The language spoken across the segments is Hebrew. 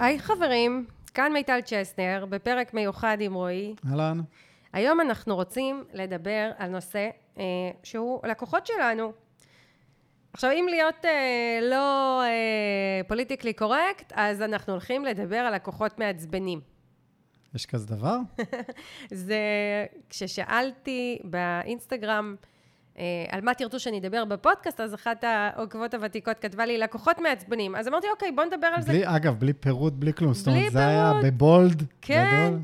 היי חברים, כאן מיטל צ'סנר, בפרק מיוחד עם רועי. אהלן. היום אנחנו רוצים לדבר על נושא אה, שהוא לקוחות שלנו. עכשיו, אם להיות אה, לא אה, פוליטיקלי קורקט, אז אנחנו הולכים לדבר על לקוחות מעצבנים. יש כזה דבר? זה כששאלתי באינסטגרם על מה תרצו שאני אדבר בפודקאסט, אז אחת העוקבות הוותיקות כתבה לי לקוחות מעצבנים. אז אמרתי, אוקיי, בוא נדבר על זה. בלי, אגב, בלי פירוט, בלי כלום. זאת בלי אומרת, זה היה. בבולד כן. גדול.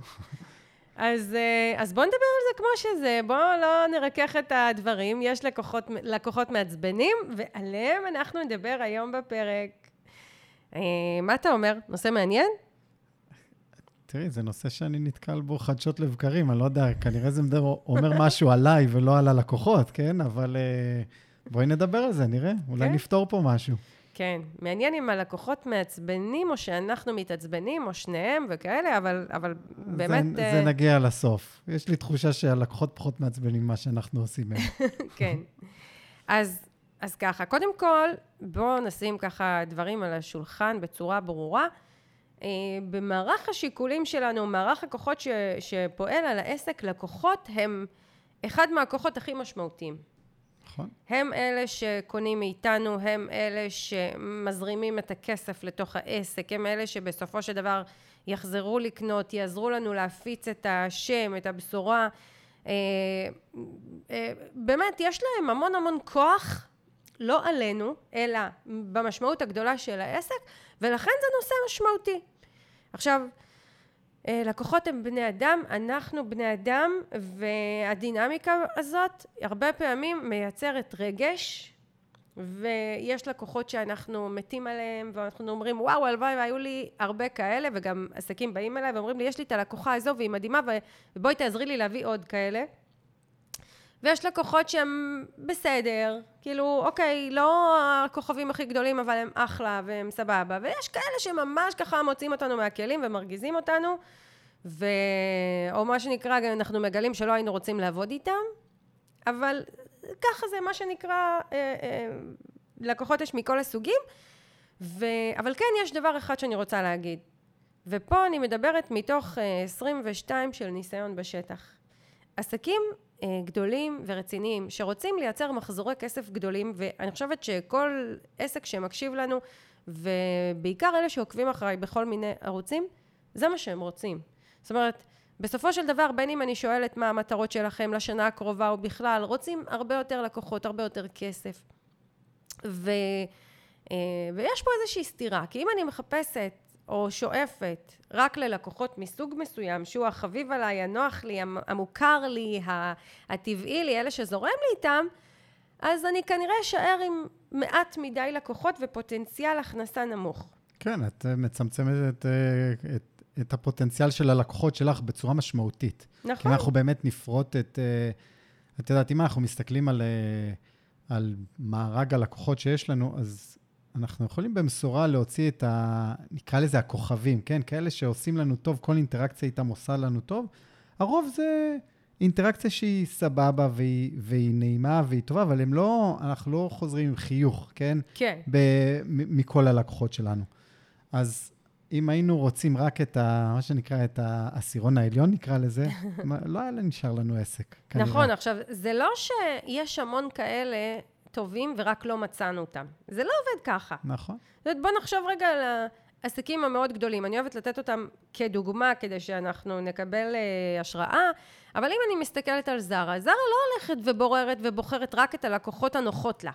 אז, אה, אז בואו נדבר על זה כמו שזה, בואו לא נרכך את הדברים. יש לקוחות, לקוחות מעצבנים, ועליהם אנחנו נדבר היום בפרק. אה, מה אתה אומר? נושא מעניין? תראי, זה נושא שאני נתקל בו חדשות לבקרים, אני לא יודע, כנראה זה מדבר, אומר משהו עליי ולא על הלקוחות, כן? אבל אה, בואי נדבר על זה, נראה. אולי כן. נפתור פה משהו. כן, מעניין אם הלקוחות מעצבנים, או שאנחנו מתעצבנים, או שניהם וכאלה, אבל, אבל באמת... זה, אה, זה נגיע לסוף. יש לי תחושה שהלקוחות פחות מעצבנים ממה שאנחנו עושים מהם. כן. אז, אז ככה, קודם כל, בואו נשים ככה דברים על השולחן בצורה ברורה. אה, במערך השיקולים שלנו, מערך הכוחות ש, שפועל על העסק, לקוחות הם אחד מהכוחות הכי משמעותיים. נכון? הם אלה שקונים מאיתנו, הם אלה שמזרימים את הכסף לתוך העסק, הם אלה שבסופו של דבר יחזרו לקנות, יעזרו לנו להפיץ את השם, את הבשורה. אה, אה, באמת, יש להם המון המון כוח, לא עלינו, אלא במשמעות הגדולה של העסק, ולכן זה נושא משמעותי. עכשיו, אה, לקוחות הם בני אדם, אנחנו בני אדם, והדינמיקה הזאת הרבה פעמים מייצרת רגש, ויש לקוחות שאנחנו מתים עליהם, ואנחנו אומרים, וואו, הלוואי והיו לי הרבה כאלה, וגם עסקים באים אליי ואומרים לי, יש לי את הלקוחה הזו והיא מדהימה, ובואי תעזרי לי להביא עוד כאלה. ויש לקוחות שהם בסדר, כאילו, אוקיי, לא הכוכבים הכי גדולים, אבל הם אחלה והם סבבה, ויש כאלה שממש ככה מוציאים אותנו מהכלים ומרגיזים אותנו, ו... או מה שנקרא, אנחנו מגלים שלא היינו רוצים לעבוד איתם, אבל ככה זה מה שנקרא, אה, אה, לקוחות יש מכל הסוגים, ו... אבל כן, יש דבר אחד שאני רוצה להגיד, ופה אני מדברת מתוך אה, 22 של ניסיון בשטח. עסקים אה, גדולים ורציניים שרוצים לייצר מחזורי כסף גדולים ואני חושבת שכל עסק שמקשיב לנו ובעיקר אלה שעוקבים אחריי בכל מיני ערוצים זה מה שהם רוצים. זאת אומרת בסופו של דבר בין אם אני שואלת מה המטרות שלכם לשנה הקרובה או בכלל רוצים הרבה יותר לקוחות הרבה יותר כסף. ו, אה, ויש פה איזושהי סתירה כי אם אני מחפשת או שואפת רק ללקוחות מסוג מסוים, שהוא החביב עליי, הנוח לי, המ- המוכר לי, הטבעי לי, אלה שזורם לי איתם, אז אני כנראה אשאר עם מעט מדי לקוחות ופוטנציאל הכנסה נמוך. כן, את אה, מצמצמת את, אה, את, את הפוטנציאל של הלקוחות שלך בצורה משמעותית. כי נכון? אם אנחנו באמת נפרוט את... אה, את יודעת, אם אנחנו מסתכלים על, על מארג הלקוחות שיש לנו, אז אנחנו יכולים במשורה להוציא את ה... נקרא לזה הכוכבים, כן? כאלה שעושים לנו טוב, כל אינטראקציה איתם עושה לנו טוב. הרוב זה אינטראקציה שהיא סבבה והיא, והיא נעימה והיא טובה, אבל הם לא, אנחנו לא חוזרים עם חיוך, כן? כן. ב, מ- מכל הלקוחות שלנו. אז אם היינו רוצים רק את ה... מה שנקרא, את העשירון העליון, נקרא לזה, לא היה נשאר לנו עסק, כנראה. נכון, עכשיו, זה לא שיש המון כאלה טובים ורק לא מצאנו אותם. זה לא עובד ככה. נכון. זאת אומרת, בוא נחשוב רגע על העסקים המאוד גדולים. אני אוהבת לתת אותם כדוגמה כדי שאנחנו נקבל אה, השראה, אבל אם אני מסתכלת על זרה, זרה לא הולכת ובוררת ובוחרת רק את הלקוחות הנוחות לה,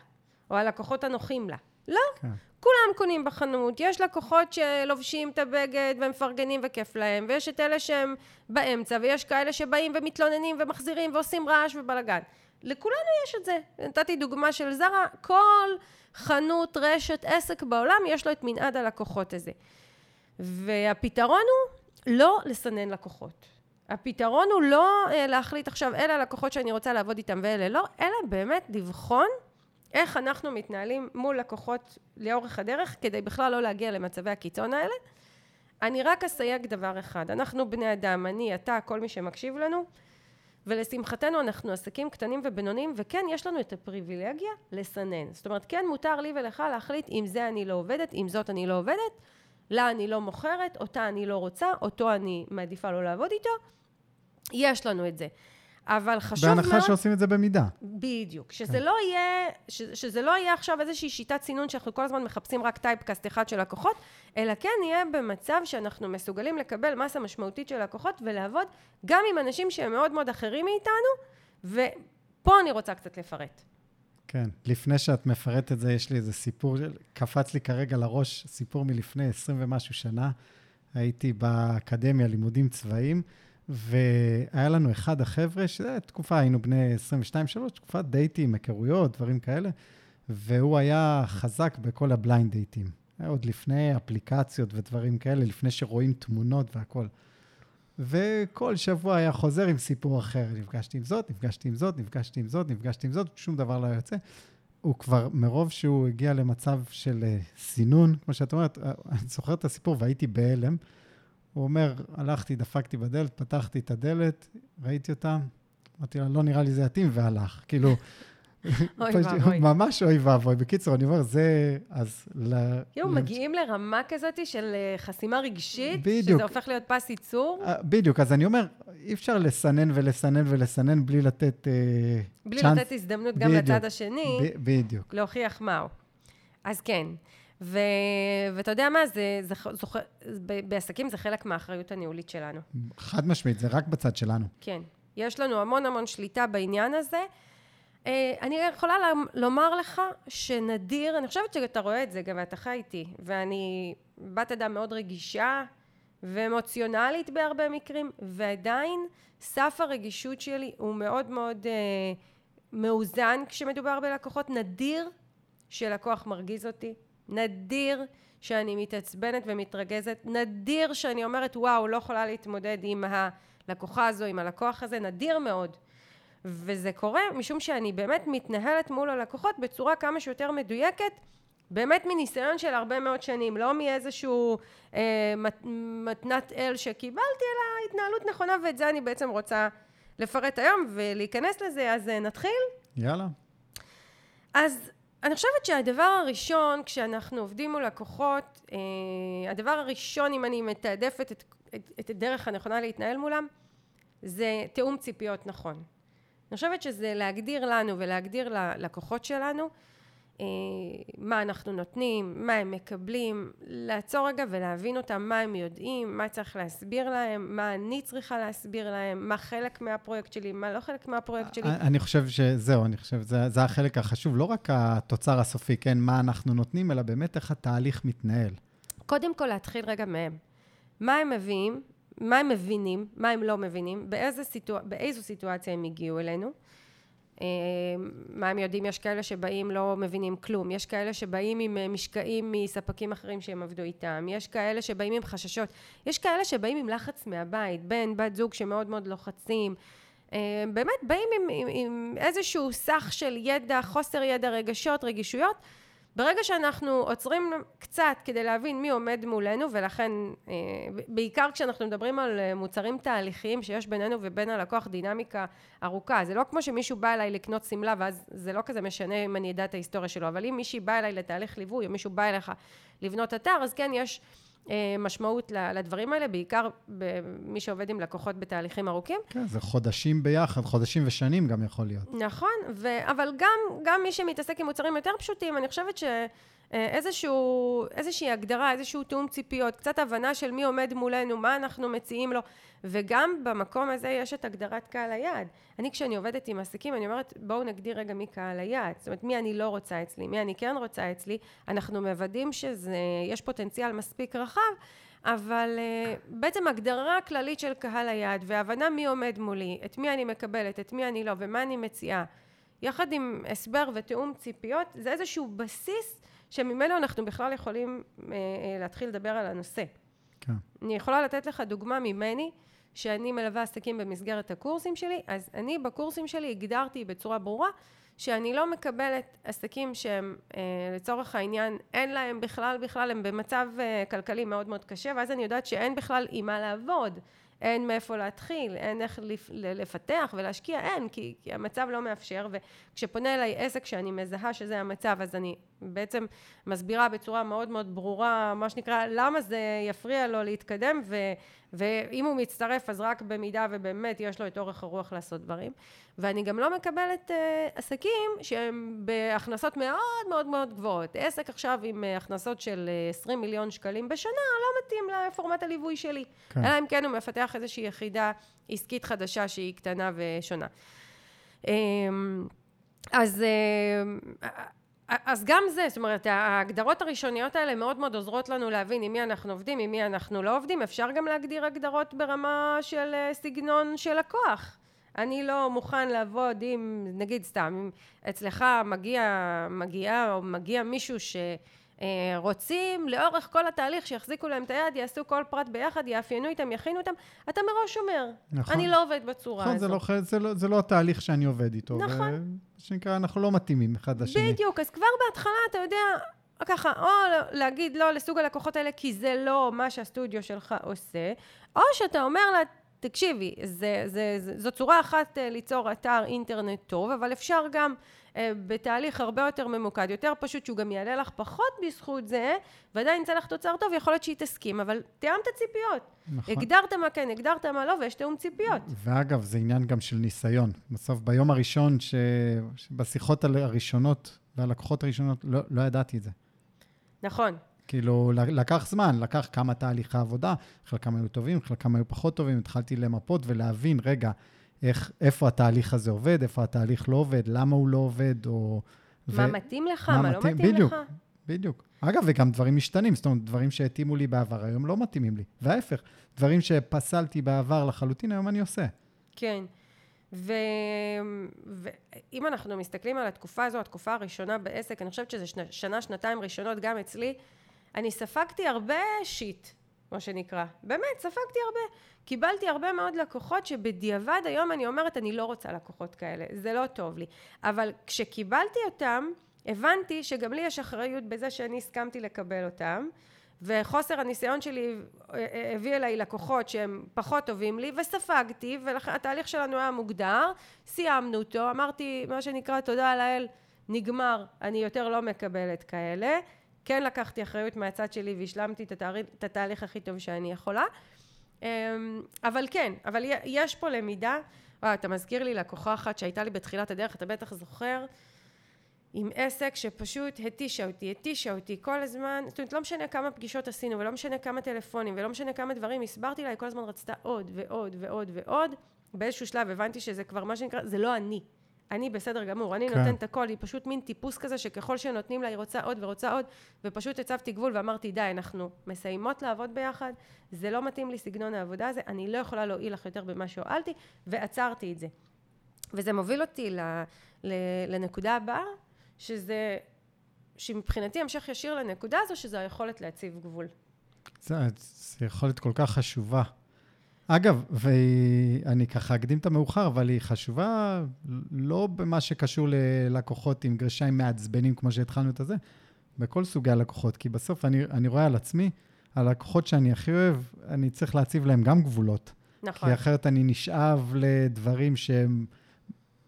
או הלקוחות הנוחים לה. לא, כן. כולם קונים בחנות, יש לקוחות שלובשים את הבגד ומפרגנים וכיף להם, ויש את אלה שהם באמצע, ויש כאלה שבאים ומתלוננים ומחזירים ועושים רעש ובלאגן. לכולנו יש את זה. נתתי דוגמה של זרה, כל חנות, רשת, עסק בעולם, יש לו את מנעד הלקוחות הזה. והפתרון הוא לא לסנן לקוחות. הפתרון הוא לא אה, להחליט עכשיו, אלה הלקוחות שאני רוצה לעבוד איתם ואלה לא, אלא באמת לבחון איך אנחנו מתנהלים מול לקוחות לאורך הדרך, כדי בכלל לא להגיע למצבי הקיצון האלה. אני רק אסייג דבר אחד, אנחנו בני אדם, אני, אתה, כל מי שמקשיב לנו, ולשמחתנו אנחנו עסקים קטנים ובינוניים, וכן, יש לנו את הפריבילגיה לסנן. זאת אומרת, כן, מותר לי ולך להחליט אם זה אני לא עובדת, אם זאת אני לא עובדת, לה אני לא מוכרת, אותה אני לא רוצה, אותו אני מעדיפה לא לעבוד איתו. יש לנו את זה. אבל חשוב מאוד... בהנחה שעושים את זה במידה. בדיוק. שזה כן. לא יהיה, ש, שזה לא יהיה עכשיו איזושהי שיטת סינון שאנחנו כל הזמן מחפשים רק טייפקאסט אחד של לקוחות, אלא כן נהיה במצב שאנחנו מסוגלים לקבל מסה משמעותית של לקוחות ולעבוד גם עם אנשים שהם מאוד מאוד אחרים מאיתנו, ופה אני רוצה קצת לפרט. כן, לפני שאת מפרטת זה, יש לי איזה סיפור, קפץ לי כרגע לראש, סיפור מלפני 20 ומשהו שנה. הייתי באקדמיה, לימודים צבאיים, והיה לנו אחד החבר'ה, שזו תקופה, היינו בני 22-3, תקופת דייטים, היכרויות, דברים כאלה, והוא היה חזק בכל ה blind דייטים. עוד לפני אפליקציות ודברים כאלה, לפני שרואים תמונות והכול. וכל שבוע היה חוזר עם סיפור אחר. נפגשתי עם זאת, נפגשתי עם זאת, נפגשתי עם זאת, נפגשתי עם זאת, שום דבר לא יוצא. הוא כבר, מרוב שהוא הגיע למצב של uh, סינון, כמו שאת אומרת, uh, אני זוכר את הסיפור והייתי בהלם. הוא אומר, הלכתי, דפקתי בדלת, פתחתי את הדלת, ראיתי אותה, אמרתי לה, לא נראה לי זה יתאים, והלך. כאילו. ממש אוי ואבוי. בקיצור, אני אומר, זה, אז... כאילו, מגיעים לרמה כזאת של אה, חסימה רגשית. שזה הופך להיות פס ייצור. אה, בדיוק, אז אני אומר, אי אפשר לסנן ולסנן ולסנן בלי לתת אה, בלי צ'אנס. לתת הזדמנות גם לצד השני. בדיוק. להוכיח מהו. אז כן. ו... ואתה יודע מה, זה, זה, זוכ... בעסקים זה חלק מהאחריות הניהולית שלנו. חד משמעית, זה רק בצד שלנו. כן. יש לנו המון המון שליטה בעניין הזה. אה, אני יכולה לומר לך שנדיר, אני חושבת שאתה רואה את זה גם ואתה חי איתי, ואני בת אדם מאוד רגישה ואמוציונלית בהרבה מקרים, ועדיין סף הרגישות שלי הוא מאוד מאוד אה, מאוזן כשמדובר בלקוחות. נדיר שלקוח מרגיז אותי, נדיר שאני מתעצבנת ומתרגזת, נדיר שאני אומרת וואו לא יכולה להתמודד עם הלקוחה הזו, עם הלקוח הזה, נדיר מאוד. וזה קורה משום שאני באמת מתנהלת מול הלקוחות בצורה כמה שיותר מדויקת, באמת מניסיון של הרבה מאוד שנים, לא מאיזשהו אה, מת, מתנת אל שקיבלתי, אלא התנהלות נכונה, ואת זה אני בעצם רוצה לפרט היום ולהיכנס לזה, אז אה, נתחיל? יאללה. אז אני חושבת שהדבר הראשון, כשאנחנו עובדים מול לקוחות, אה, הדבר הראשון, אם אני מתעדפת את, את, את הדרך הנכונה להתנהל מולם, זה תיאום ציפיות נכון. אני חושבת שזה להגדיר לנו ולהגדיר ללקוחות שלנו מה אנחנו נותנים, מה הם מקבלים, לעצור רגע ולהבין אותם, מה הם יודעים, מה צריך להסביר להם, מה אני צריכה להסביר להם, מה חלק מהפרויקט שלי, מה לא חלק מהפרויקט שלי. אני חושב שזהו, אני חושב שזה החלק החשוב, לא רק התוצר הסופי, כן, מה אנחנו נותנים, אלא באמת איך התהליך מתנהל. קודם כל להתחיל רגע מהם. מה הם מביאים, מה הם מבינים, מה הם לא מבינים, באיזו סיטואציה הם הגיעו אלינו, אה, מה הם יודעים, יש כאלה שבאים לא מבינים כלום, יש כאלה שבאים עם אה, משקעים מספקים אחרים שהם עבדו איתם, יש כאלה שבאים עם חששות, יש כאלה שבאים עם לחץ מהבית, בן, בת זוג שמאוד מאוד לוחצים, אה, באמת באים עם, עם, עם איזשהו סך של ידע, חוסר ידע, רגשות, רגישויות, ברגע שאנחנו עוצרים קצת כדי להבין מי עומד מולנו ולכן אה, בעיקר כשאנחנו מדברים על אה, מוצרים תהליכיים שיש בינינו ובין הלקוח דינמיקה ארוכה זה לא כמו שמישהו בא אליי לקנות שמלה ואז זה לא כזה משנה אם אני אדע את ההיסטוריה שלו אבל אם מישהי בא אליי לתהליך ליווי או מישהו בא אליך לבנות אתר אז כן יש משמעות לדברים האלה, בעיקר במי שעובד עם לקוחות בתהליכים ארוכים. כן, זה חודשים ביחד, חודשים ושנים גם יכול להיות. נכון, ו- אבל גם, גם מי שמתעסק עם מוצרים יותר פשוטים, אני חושבת ש... אה, איזשהו, איזושהי הגדרה, איזשהו תיאום ציפיות, קצת הבנה של מי עומד מולנו, מה אנחנו מציעים לו, וגם במקום הזה יש את הגדרת קהל היעד. אני כשאני עובדת עם עסקים, אני אומרת, בואו נגדיר רגע מי קהל היעד. זאת אומרת, מי אני לא רוצה אצלי, מי אני כן רוצה אצלי, אנחנו מוודאים שיש פוטנציאל מספיק רחב, אבל uh, בעצם הגדרה כללית של קהל היעד, והבנה מי עומד מולי, את מי אני מקבלת, את מי אני לא, ומה אני מציעה. יחד עם הסבר ותיאום ציפיות, זה איזשהו בסיס שממנו אנחנו בכלל יכולים אה, אה, להתחיל לדבר על הנושא. כן. אני יכולה לתת לך דוגמה ממני, שאני מלווה עסקים במסגרת הקורסים שלי, אז אני בקורסים שלי הגדרתי בצורה ברורה שאני לא מקבלת עסקים שהם אה, לצורך העניין אין להם בכלל בכלל הם במצב אה, כלכלי מאוד מאוד קשה ואז אני יודעת שאין בכלל עם מה לעבוד אין מאיפה להתחיל, אין איך לפתח ולהשקיע, אין, כי, כי המצב לא מאפשר, וכשפונה אליי עסק שאני מזהה שזה המצב, אז אני בעצם מסבירה בצורה מאוד מאוד ברורה, מה שנקרא, למה זה יפריע לו להתקדם, ו, ואם הוא מצטרף, אז רק במידה ובאמת יש לו את אורך הרוח לעשות דברים. ואני גם לא מקבלת uh, עסקים שהם בהכנסות מאוד מאוד מאוד גבוהות. עסק עכשיו עם uh, הכנסות של uh, 20 מיליון שקלים בשנה, לא מתאים לפורמט הליווי שלי. כן. אלא אם כן הוא מפתח איזושהי יחידה עסקית חדשה שהיא קטנה ושונה. Um, אז... Uh, אז גם זה, זאת אומרת, ההגדרות הראשוניות האלה מאוד מאוד עוזרות לנו להבין עם מי אנחנו עובדים, עם מי אנחנו לא עובדים. אפשר גם להגדיר הגדרות ברמה של אה, סגנון של לקוח. אני לא מוכן לעבוד עם, נגיד סתם, אם אצלך מגיע, מגיע או מגיע מישהו ש... אה, רוצים לאורך כל התהליך שיחזיקו להם את היד, יעשו כל פרט ביחד, יאפיינו איתם, יכינו אותם, אתה מראש אומר, נכון. אני לא עובד בצורה נכון, הזו. נכון, זה, לא, זה לא התהליך שאני עובד איתו. נכון. מה שנקרא, אנחנו לא מתאימים אחד לשני. בדיוק, אז כבר בהתחלה, אתה יודע, ככה, או להגיד לא לסוג הלקוחות האלה, כי זה לא מה שהסטודיו שלך עושה, או שאתה אומר לה, תקשיבי, זה, זה, זה, זו צורה אחת אה, ליצור אתר אינטרנט טוב, אבל אפשר גם בתהליך הרבה יותר ממוקד, יותר פשוט, שהוא גם יעלה לך פחות בזכות זה, ועדיין יצא לך תוצר טוב, יכול להיות שהיא תסכים, אבל תיאמת ציפיות. נכון. הגדרת מה כן, הגדרת מה לא, ויש תיאום ציפיות. ואגב, זה עניין גם של ניסיון. בסוף, ביום הראשון, ש... בשיחות הראשונות והלקוחות הראשונות, לא, לא ידעתי את זה. נכון. כאילו, לקח זמן, לקח כמה תהליכי עבודה, חלקם היו טובים, חלקם היו פחות טובים, התחלתי למפות ולהבין, רגע, איך, איפה התהליך הזה עובד, איפה התהליך לא עובד, למה הוא לא עובד, או... מה ו... מתאים לך, מה, מה לא מתאים, מתאים בדיוק, לך. בדיוק. אגב, וגם דברים משתנים, זאת אומרת, דברים שהתאימו לי בעבר, היום לא מתאימים לי. וההפך, דברים שפסלתי בעבר לחלוטין, היום אני עושה. כן. ואם ו... אנחנו מסתכלים על התקופה הזו, התקופה הראשונה בעסק, אני חושבת שזה שנה, שנה, שנתיים ראשונות גם אצלי, אני ספגתי הרבה שיט, מה שנקרא. באמת, ספגתי הרבה. קיבלתי הרבה מאוד לקוחות שבדיעבד היום אני אומרת, אני לא רוצה לקוחות כאלה, זה לא טוב לי. אבל כשקיבלתי אותם, הבנתי שגם לי יש אחריות בזה שאני הסכמתי לקבל אותם. וחוסר הניסיון שלי אה, אה, הביא אליי לקוחות שהם פחות טובים לי וספגתי והתהליך שלנו היה מוגדר סיימנו אותו אמרתי מה שנקרא תודה לאל נגמר אני יותר לא מקבלת כאלה כן לקחתי אחריות מהצד שלי והשלמתי את, התהליך, את התהליך הכי טוב שאני יכולה. אמ, אבל כן, אבל יש פה למידה, וואו, אתה מזכיר לי לקוחה אחת שהייתה לי בתחילת הדרך, אתה בטח זוכר, עם עסק שפשוט התישה אותי, התישה אותי כל הזמן, זאת אומרת לא משנה כמה פגישות עשינו ולא משנה כמה טלפונים ולא משנה כמה דברים הסברתי לה, היא כל הזמן רצתה עוד ועוד ועוד ועוד, באיזשהו שלב הבנתי שזה כבר מה שנקרא, זה לא אני, אני בסדר גמור, אני כן. נותנת את הכל, היא פשוט מין טיפוס כזה שככל שנותנים לה היא רוצה עוד ורוצה עוד, ופשוט הצבתי גבול ואמרתי די, אנחנו מסיימות לעבוד ביחד, זה לא מתאים לי סגנון העבודה הזה, אני לא יכולה להועיל לך יותר במה שהועלתי, ועצרתי את זה. וזה מוביל אותי ל, ל, לנקודה הבאה, שזה, שמבחינתי המשך ישיר לנקודה הזו, שזה היכולת להציב גבול. זה, זה יכולת כל כך חשובה. אגב, ואני ככה אקדים את המאוחר, אבל היא חשובה לא במה שקשור ללקוחות עם גרשיים מעצבנים, כמו שהתחלנו את הזה, בכל סוגי הלקוחות, כי בסוף אני, אני רואה על עצמי, הלקוחות שאני הכי אוהב, אני צריך להציב להם גם גבולות. נכון. כי אחרת אני נשאב לדברים שהם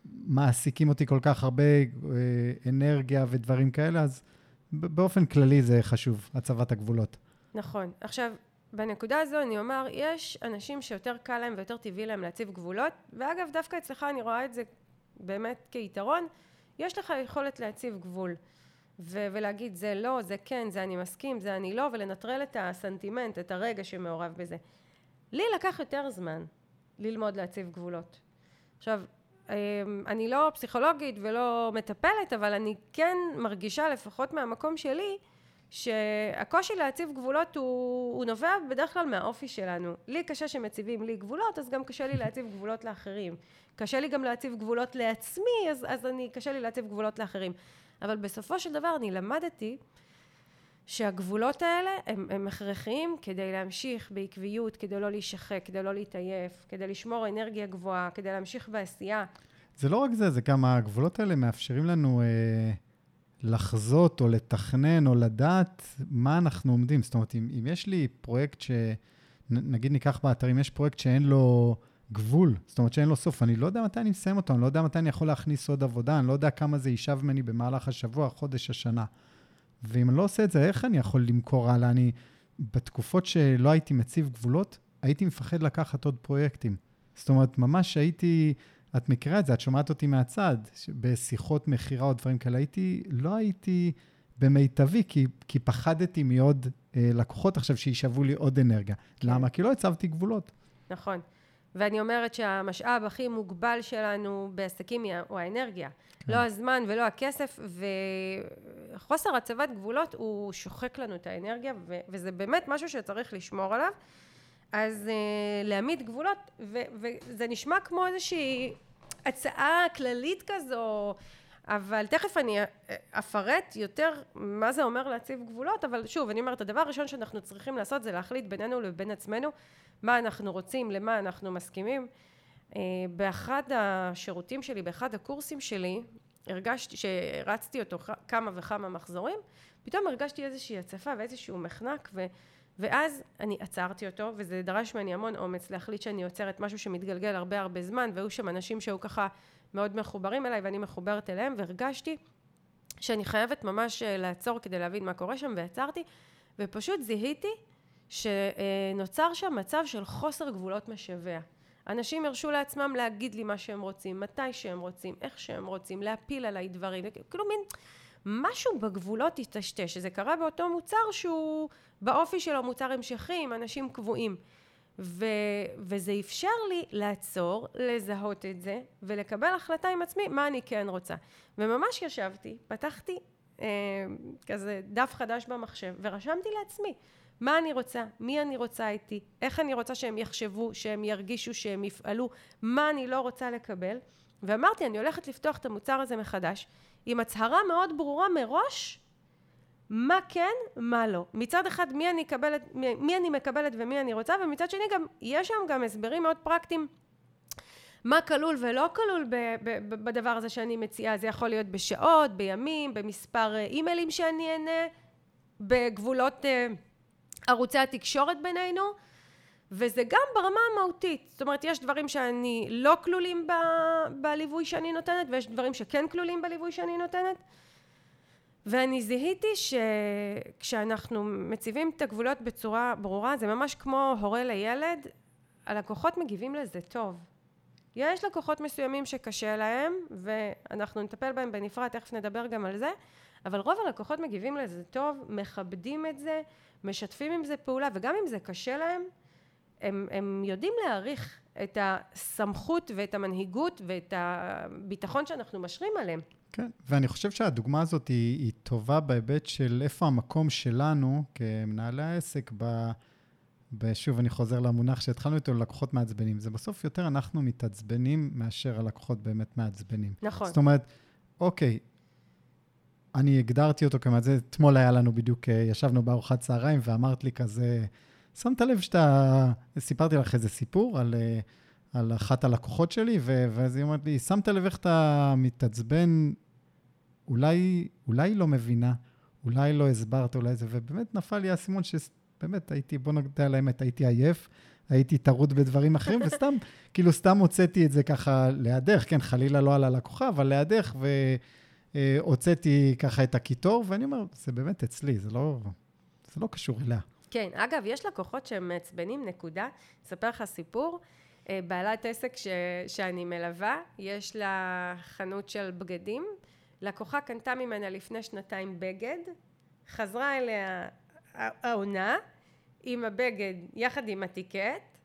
מעסיקים אותי כל כך הרבה אה, אנרגיה ודברים כאלה, אז באופן כללי זה חשוב, הצבת הגבולות. נכון. עכשיו, בנקודה הזו אני אומר, יש אנשים שיותר קל להם ויותר טבעי להם להציב גבולות, ואגב, דווקא אצלך אני רואה את זה באמת כיתרון, יש לך יכולת להציב גבול. ו- ולהגיד זה לא, זה כן, זה אני מסכים, זה אני לא, ולנטרל את הסנטימנט, את הרגע שמעורב בזה. לי לקח יותר זמן ללמוד להציב גבולות. עכשיו, אמ, אני לא פסיכולוגית ולא מטפלת, אבל אני כן מרגישה, לפחות מהמקום שלי, שהקושי להציב גבולות הוא, הוא נובע בדרך כלל מהאופי שלנו. לי קשה שמציבים לי גבולות, אז גם קשה לי להציב גבולות לאחרים. קשה לי גם להציב גבולות לעצמי, אז, אז אני, קשה לי להציב גבולות לאחרים. אבל בסופו של דבר אני למדתי שהגבולות האלה הם, הם הכרחיים כדי להמשיך בעקביות, כדי לא להישחק, כדי לא להתעייף, כדי לשמור אנרגיה גבוהה, כדי להמשיך בעשייה. זה לא רק זה, זה גם הגבולות האלה מאפשרים לנו... אה... לחזות או לתכנן או לדעת מה אנחנו עומדים. זאת אומרת, אם, אם יש לי פרויקט נגיד ניקח באתרים, יש פרויקט שאין לו גבול, זאת אומרת שאין לו סוף. אני לא יודע מתי אני מסיים אותו, אני לא יודע מתי אני יכול להכניס עוד עבודה, אני לא יודע כמה זה יישב ממני במהלך השבוע, חודש, השנה. ואם אני לא עושה את זה, איך אני יכול למכור הלאה? אני, בתקופות שלא הייתי מציב גבולות, הייתי מפחד לקחת עוד פרויקטים. זאת אומרת, ממש הייתי, את מכירה את זה, את שומעת אותי מהצד, בשיחות מכירה או דברים כאלה, הייתי, לא הייתי במיטבי, כי, כי פחדתי מעוד אה, לקוחות עכשיו שישאבו לי עוד אנרגיה. כן. למה? כי לא הצבתי גבולות. נכון. ואני אומרת שהמשאב הכי מוגבל שלנו בעסקים הוא האנרגיה. כן. לא הזמן ולא הכסף, וחוסר הצבת גבולות הוא שוחק לנו את האנרגיה, ו- וזה באמת משהו שצריך לשמור עליו. אז uh, להעמיד גבולות, ו- וזה נשמע כמו איזושהי הצעה כללית כזו, אבל תכף אני אפרט יותר מה זה אומר להציב גבולות, אבל שוב, אני אומרת, הדבר הראשון שאנחנו צריכים לעשות זה להחליט בינינו לבין עצמנו מה אנחנו רוצים, למה אנחנו מסכימים. אה, באחד השירותים שלי, באחד הקורסים שלי, הרגשתי, שהרצתי אותו כמה וכמה מחזורים, פתאום הרגשתי איזושהי הצפה ואיזשהו מחנק, ו, ואז אני עצרתי אותו, וזה דרש ממני המון אומץ להחליט שאני עוצרת משהו שמתגלגל הרבה הרבה זמן, והיו שם אנשים שהיו ככה מאוד מחוברים אליי ואני מחוברת אליהם, והרגשתי שאני חייבת ממש אה, לעצור כדי להבין מה קורה שם, ועצרתי, ופשוט זיהיתי שנוצר שם מצב של חוסר גבולות משווע. אנשים הרשו לעצמם להגיד לי מה שהם רוצים, מתי שהם רוצים, איך שהם רוצים, להפיל עליי דברים, כאילו מין משהו בגבולות התשתש, שזה קרה באותו מוצר שהוא באופי שלו מוצר המשכי עם אנשים קבועים. ו, וזה אפשר לי לעצור, לזהות את זה ולקבל החלטה עם עצמי מה אני כן רוצה. וממש ישבתי, פתחתי אה, כזה דף חדש במחשב ורשמתי לעצמי מה אני רוצה, מי אני רוצה איתי, איך אני רוצה שהם יחשבו, שהם ירגישו, שהם יפעלו, מה אני לא רוצה לקבל. ואמרתי, אני הולכת לפתוח את המוצר הזה מחדש, עם הצהרה מאוד ברורה מראש, מה כן, מה לא. מצד אחד, מי אני, מקבלת, מי אני מקבלת ומי אני רוצה, ומצד שני גם, יש שם גם הסברים מאוד פרקטיים. מה כלול ולא כלול ב- ב- ב- בדבר הזה שאני מציעה, זה יכול להיות בשעות, בימים, במספר אה, אימיילים שאני אענה, בגבולות אה, ערוצי התקשורת בינינו, וזה גם ברמה המהותית. זאת אומרת, יש דברים שאני לא כלולים ב- בליווי שאני נותנת, ויש דברים שכן כלולים בליווי שאני נותנת. ואני זיהיתי שכשאנחנו מציבים את הגבולות בצורה ברורה, זה ממש כמו הורה לילד, הלקוחות מגיבים לזה טוב. יש לקוחות מסוימים שקשה להם, ואנחנו נטפל בהם בנפרד, תכף נדבר גם על זה, אבל רוב הלקוחות מגיבים לזה טוב, מכבדים את זה, משתפים עם זה פעולה, וגם אם זה קשה להם, הם, הם יודעים להעריך את הסמכות ואת המנהיגות ואת הביטחון שאנחנו משרים עליהם. כן, ואני חושב שהדוגמה הזאת היא, היא טובה בהיבט של איפה המקום שלנו כמנהלי העסק ב... ושוב, אני חוזר למונח שהתחלנו איתו, לקוחות מעצבנים. זה בסוף יותר אנחנו מתעצבנים מאשר הלקוחות באמת מעצבנים. נכון. זאת אומרת, אוקיי, אני הגדרתי אותו כמעט, זה אתמול היה לנו בדיוק, אה, ישבנו בארוחת צהריים ואמרת לי כזה, שמת לב שאתה, סיפרתי לך איזה סיפור על, אה, על אחת הלקוחות שלי, ואז היא אומרת לי, שמת לב איך אתה מתעצבן, אולי, אולי לא מבינה, אולי לא הסברת, אולי זה, ובאמת נפל לי האסימון שבאמת הייתי, בוא נודה על האמת, הייתי עייף. הייתי טרוד בדברים אחרים, וסתם, כאילו, סתם הוצאתי את זה ככה לידך, כן, חלילה לא על הלקוחה, אבל לידך, ו... אה, ככה את הקיטור, ואני אומר, זה באמת אצלי, זה לא, זה לא קשור אליה. כן, אגב, יש לקוחות שהם מעצבנים, נקודה. אספר לך סיפור. אה, בעלת עסק ש, שאני מלווה, יש לה חנות של בגדים. לקוחה קנתה ממנה לפני שנתיים בגד, חזרה אליה העונה עם הבגד יחד עם הטיקט,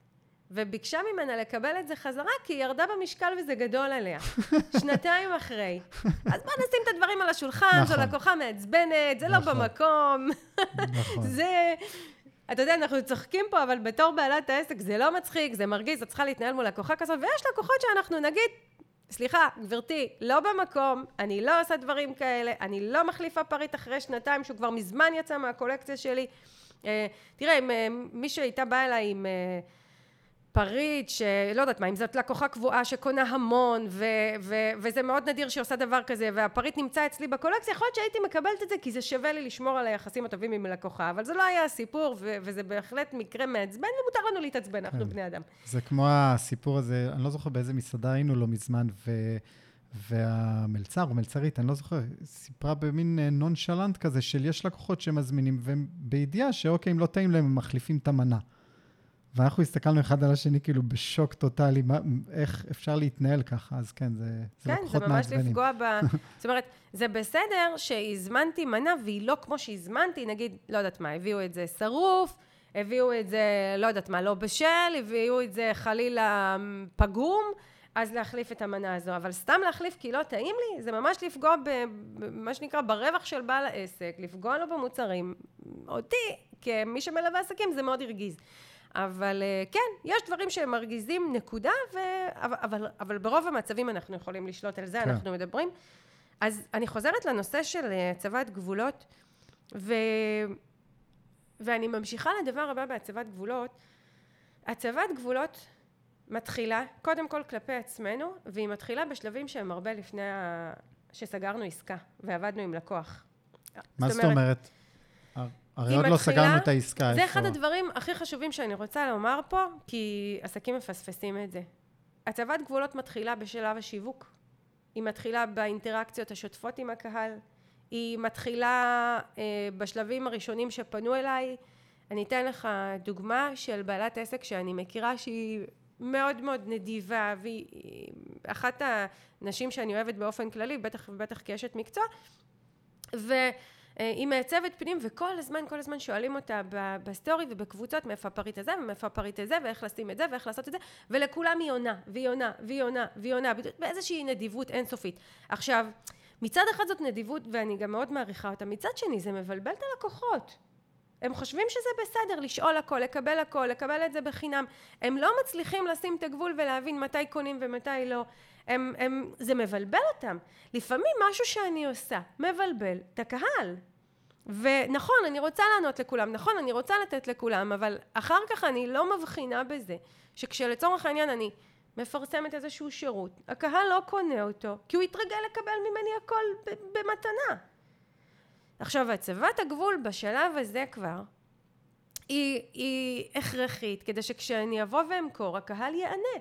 וביקשה ממנה לקבל את זה חזרה, כי היא ירדה במשקל וזה גדול עליה. שנתיים אחרי. אז בוא נשים את הדברים על השולחן, נכון. זו לקוחה מעצבנת, זה לא נכון. לא במקום. נכון. זה... אתה יודע, אנחנו צוחקים פה, אבל בתור בעלת העסק זה לא מצחיק, זה מרגיז, את צריכה להתנהל מול לקוחה כזאת, ויש לקוחות שאנחנו נגיד, סליחה, גברתי, לא במקום, אני לא עושה דברים כאלה, אני לא מחליפה פריט אחרי שנתיים, שהוא כבר מזמן יצא מהקולקציה שלי. אה, תראה, אה, מישהו הייתה באה אליי עם... פריט שלא יודעת מה, אם זאת לקוחה קבועה שקונה המון ו- ו- וזה מאוד נדיר שהיא עושה דבר כזה והפריט נמצא אצלי בקולקציה, יכול להיות שהייתי מקבלת את זה כי זה שווה לי לשמור על היחסים הטובים עם לקוחה, אבל זה לא היה הסיפור ו- וזה בהחלט מקרה מעצבן ומותר לנו להתעצבן, אנחנו כן. בני אדם. זה כמו הסיפור הזה, אני לא זוכר באיזה מסעדה היינו לא מזמן, ו... והמלצר או מלצרית, אני לא זוכר, סיפרה במין אה, נונשלנט כזה של יש לקוחות שמזמינים, והם בידיעה שאוקיי, אם לא טעים להם, הם מחליפים את המנה. ואנחנו הסתכלנו אחד על השני כאילו בשוק טוטאלי, מה, איך אפשר להתנהל ככה, אז כן, זה, זה כן, לקוחות זה ממש מעצבנים. לפגוע ב... זאת אומרת, זה בסדר שהזמנתי מנה והיא לא כמו שהזמנתי, נגיד, לא יודעת מה, הביאו את זה שרוף, הביאו את זה, לא יודעת מה, לא בשל, הביאו את זה חלילה פגום, אז להחליף את המנה הזו. אבל סתם להחליף כי לא טעים לי, זה ממש לפגוע במה שנקרא ברווח של בעל העסק, לפגוע לו במוצרים. אותי, כמי שמלווה עסקים, זה מאוד הרגיז. אבל אה, כן, יש דברים שהם מרגיזים, נקודה, ו... אבל, אבל, אבל ברוב המצבים אנחנו יכולים לשלוט על זה, כן. אנחנו מדברים. אז אני חוזרת לנושא של אה, הצבת גבולות, ו... ואני ממשיכה לדבר הבא בהצבת גבולות. הצבת גבולות מתחילה קודם כל כלפי עצמנו, והיא מתחילה בשלבים שהם הרבה לפני ה... שסגרנו עסקה ועבדנו עם לקוח. מה זאת אומרת? הרי עוד לא מתחילה- סגרנו את העסקה. זה איפה? אחד הדברים הכי חשובים שאני רוצה לומר פה, כי עסקים מפספסים את זה. הצבת גבולות מתחילה בשלב השיווק. היא מתחילה באינטראקציות השוטפות עם הקהל. היא מתחילה אה, בשלבים הראשונים שפנו אליי. אני אתן לך דוגמה של בעלת עסק שאני מכירה שהיא מאוד מאוד נדיבה והיא אחת הנשים שאני אוהבת באופן כללי, בטח ובטח כאשת מקצוע. והיא מעצבת פנים וכל הזמן, כל הזמן שואלים אותה בסטורי ובקבוצות מאיפה הפריט הזה ומאיפה הפריט הזה ואיך לשים את זה ואיך לעשות את זה ולכולם היא עונה והיא עונה והיא עונה והיא עונה באיזושהי נדיבות אינסופית. עכשיו, מצד אחד זאת נדיבות ואני גם מאוד מעריכה אותה, מצד שני זה מבלבל את הלקוחות. הם חושבים שזה בסדר לשאול הכל, לקבל הכל, לקבל את זה בחינם. הם לא מצליחים לשים את הגבול ולהבין מתי קונים ומתי לא. הם, הם, זה מבלבל אותם. לפעמים משהו שאני עושה מבלבל את הקהל. ונכון, אני רוצה לענות לכולם, נכון, אני רוצה לתת לכולם, אבל אחר כך אני לא מבחינה בזה, שכשלצורך העניין אני מפרסמת איזשהו שירות, הקהל לא קונה אותו, כי הוא יתרגל לקבל ממני הכל במתנה. עכשיו, הצבת הגבול בשלב הזה כבר, היא, היא הכרחית, כדי שכשאני אבוא ואמכור, הקהל ייענה.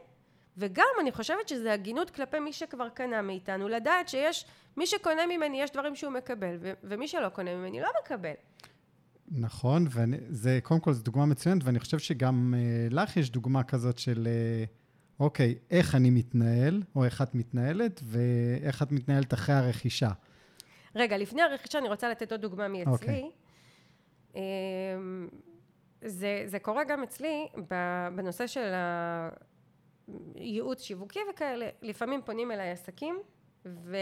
וגם אני חושבת שזה הגינות כלפי מי שכבר קנה מאיתנו, לדעת שיש, מי שקונה ממני יש דברים שהוא מקבל, ו- ומי שלא קונה ממני לא מקבל. נכון, וזה, קודם כל, זו דוגמה מצוינת, ואני חושב שגם אה, לך יש דוגמה כזאת של, אה, אוקיי, איך אני מתנהל, או איך את מתנהלת, ואיך את מתנהלת אחרי הרכישה. רגע, לפני הרכישה אני רוצה לתת עוד דוגמה מאצלי. אוקיי. אמ, זה, זה קורה גם אצלי בנושא של הייעוץ שיווקי וכאלה. לפעמים פונים אליי עסקים ו,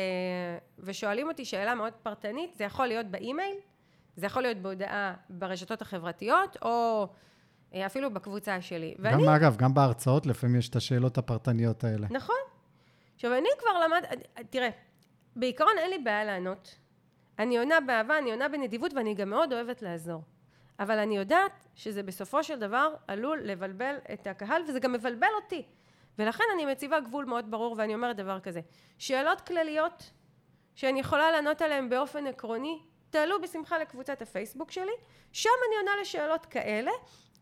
ושואלים אותי שאלה מאוד פרטנית, זה יכול להיות באימייל, זה יכול להיות בהודעה ברשתות החברתיות, או אה, אפילו בקבוצה שלי. ואני גם, אגב, גם בהרצאות לפעמים יש את השאלות הפרטניות האלה. נכון. עכשיו, אני כבר למד... תראה, בעיקרון אין לי בעיה לענות. אני עונה באהבה, אני עונה בנדיבות, ואני גם מאוד אוהבת לעזור. אבל אני יודעת שזה בסופו של דבר עלול לבלבל את הקהל, וזה גם מבלבל אותי. ולכן אני מציבה גבול מאוד ברור, ואני אומרת דבר כזה. שאלות כלליות שאני יכולה לענות עליהן באופן עקרוני, תעלו בשמחה לקבוצת הפייסבוק שלי, שם אני עונה לשאלות כאלה,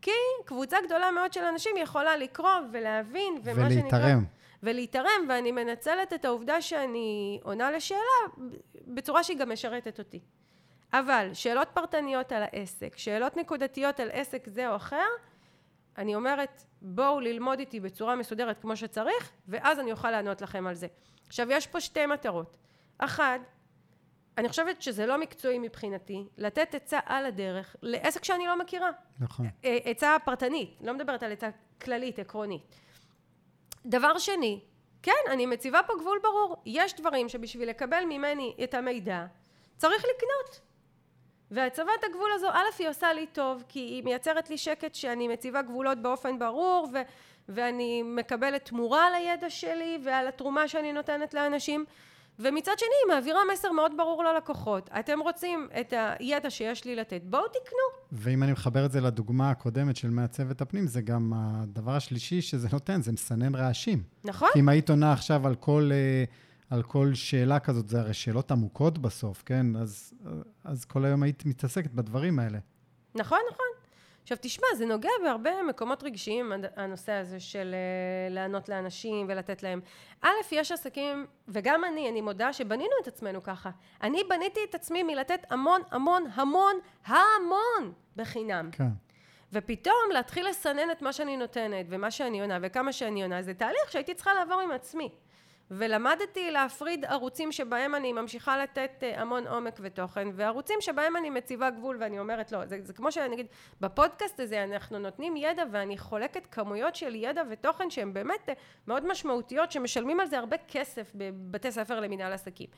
כי קבוצה גדולה מאוד של אנשים יכולה לקרוא ולהבין, ומה שנקרא... ולהתערם. ולהתערם, ואני מנצלת את העובדה שאני עונה לשאלה בצורה שהיא גם משרתת אותי. אבל שאלות פרטניות על העסק, שאלות נקודתיות על עסק זה או אחר, אני אומרת, בואו ללמוד איתי בצורה מסודרת כמו שצריך, ואז אני אוכל לענות לכם על זה. עכשיו, יש פה שתי מטרות. אחת, אני חושבת שזה לא מקצועי מבחינתי, לתת עצה על הדרך לעסק שאני לא מכירה. נכון. אה, עצה פרטנית, לא מדברת על עצה כללית, עקרונית. דבר שני, כן, אני מציבה פה גבול ברור. יש דברים שבשביל לקבל ממני את המידע, צריך לקנות. והצבת הגבול הזו, א', היא עושה לי טוב, כי היא מייצרת לי שקט שאני מציבה גבולות באופן ברור, ו- ואני מקבלת תמורה על הידע שלי ועל התרומה שאני נותנת לאנשים. ומצד שני, היא מעבירה מסר מאוד ברור ללקוחות. אתם רוצים את הידע שיש לי לתת, בואו תקנו. ואם אני מחבר את זה לדוגמה הקודמת של מעצבת הפנים, זה גם הדבר השלישי שזה נותן, זה מסנן רעשים. נכון. כי אם היית עונה עכשיו על כל, אה, על כל שאלה כזאת, זה הרי שאלות עמוקות בסוף, כן? אז, אז כל היום היית מתעסקת בדברים האלה. נכון, נכון. עכשיו תשמע, זה נוגע בהרבה מקומות רגשיים, הנושא הזה של uh, לענות לאנשים ולתת להם. א', יש עסקים, וגם אני, אני מודה שבנינו את עצמנו ככה. אני בניתי את עצמי מלתת המון, המון, המון, המון בחינם. כן. ופתאום להתחיל לסנן את מה שאני נותנת, ומה שאני עונה, וכמה שאני עונה, זה תהליך שהייתי צריכה לעבור עם עצמי. ולמדתי להפריד ערוצים שבהם אני ממשיכה לתת אה, המון עומק ותוכן, וערוצים שבהם אני מציבה גבול ואני אומרת לא, זה, זה כמו שאני אגיד, בפודקאסט הזה אנחנו נותנים ידע ואני חולקת כמויות של ידע ותוכן שהן באמת אה, מאוד משמעותיות, שמשלמים על זה הרבה כסף בבתי ספר למנהל עסקים.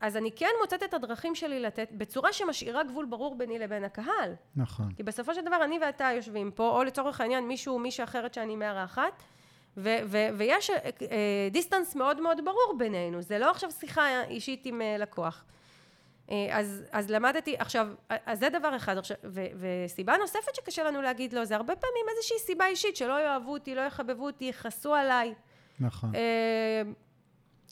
אז אני כן מוצאת את הדרכים שלי לתת בצורה שמשאירה גבול ברור ביני לבין הקהל. נכון. כי בסופו של דבר אני ואתה יושבים פה, או לצורך העניין מישהו או מישהי אחרת שאני מארחת, ו- ו- ויש דיסטנס uh, מאוד מאוד ברור בינינו, זה לא עכשיו שיחה אישית עם uh, לקוח. אז, אז למדתי, עכשיו, אז זה דבר אחד, עכשיו, ו- וסיבה נוספת שקשה לנו להגיד לו, זה הרבה פעמים איזושהי סיבה אישית, שלא יאהבו אותי, לא יחבבו אותי, יכעסו עליי. נכון.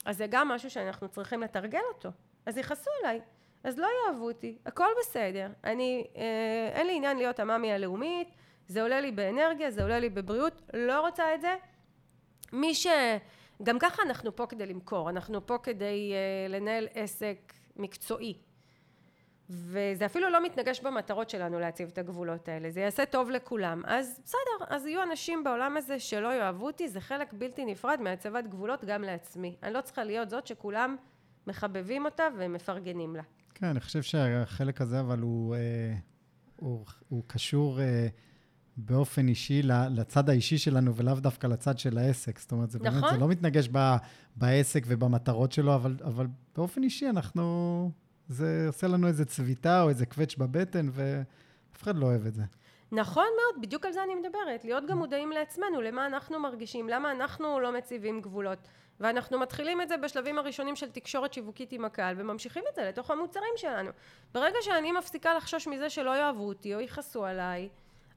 אז זה גם משהו שאנחנו צריכים לתרגל אותו. אז יכעסו עליי, אז לא יאהבו אותי, הכל בסדר. אני, אין לי עניין להיות המאמי הלאומית, זה עולה לי באנרגיה, זה עולה לי בבריאות, לא רוצה את זה, מי ש... גם ככה אנחנו פה כדי למכור, אנחנו פה כדי uh, לנהל עסק מקצועי. וזה אפילו לא מתנגש במטרות שלנו להציב את הגבולות האלה, זה יעשה טוב לכולם. אז בסדר, אז יהיו אנשים בעולם הזה שלא יאהבו אותי, זה חלק בלתי נפרד מהצבת גבולות גם לעצמי. אני לא צריכה להיות זאת שכולם מחבבים אותה ומפרגנים לה. כן, אני חושב שהחלק הזה, אבל הוא, אה, הוא, הוא קשור... אה, באופן אישי לצד האישי שלנו, ולאו דווקא לצד של העסק. זאת אומרת, זה נכון. באמת, זה לא מתנגש ב, בעסק ובמטרות שלו, אבל, אבל באופן אישי אנחנו, זה עושה לנו איזה צביטה או איזה קווץ' בבטן, ואף אחד לא אוהב את זה. נכון מאוד, בדיוק על זה אני מדברת. להיות גם מודעים לעצמנו, למה אנחנו מרגישים, למה אנחנו לא מציבים גבולות. ואנחנו מתחילים את זה בשלבים הראשונים של תקשורת שיווקית עם הקהל, וממשיכים את זה לתוך המוצרים שלנו. ברגע שאני מפסיקה לחשוש מזה שלא יאהבו אותי או יכעסו עליי,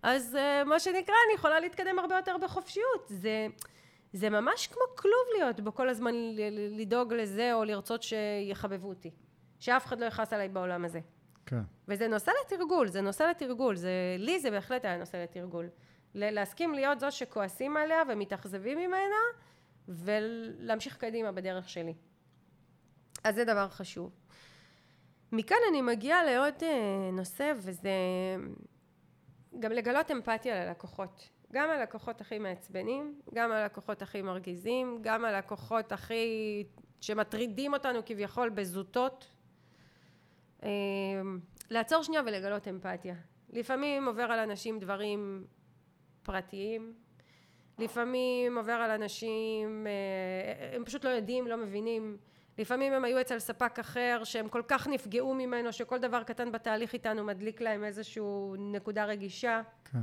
אז uh, מה שנקרא, אני יכולה להתקדם הרבה יותר בחופשיות. זה, זה ממש כמו כלוב להיות בו כל הזמן לדאוג לזה או לרצות שיחבבו אותי. שאף אחד לא יכעס עליי בעולם הזה. כן. וזה נושא לתרגול, זה נושא לתרגול. זה, לי זה בהחלט היה נושא לתרגול. להסכים להיות זו שכועסים עליה ומתאכזבים ממנה, ולהמשיך קדימה בדרך שלי. אז זה דבר חשוב. מכאן אני מגיעה לעוד אה, נושא, וזה גם לגלות אמפתיה ללקוחות. גם הלקוחות הכי מעצבנים, גם הלקוחות הכי מרגיזים, גם הלקוחות הכי... שמטרידים אותנו כביכול בזוטות. אמ, לעצור שנייה ולגלות אמפתיה. לפעמים עובר על אנשים דברים פרטיים, לפעמים עובר על אנשים, אה, הם פשוט לא יודעים, לא מבינים. לפעמים הם היו אצל ספק אחר שהם כל כך נפגעו ממנו שכל דבר קטן בתהליך איתנו מדליק להם איזושהי נקודה רגישה. כן.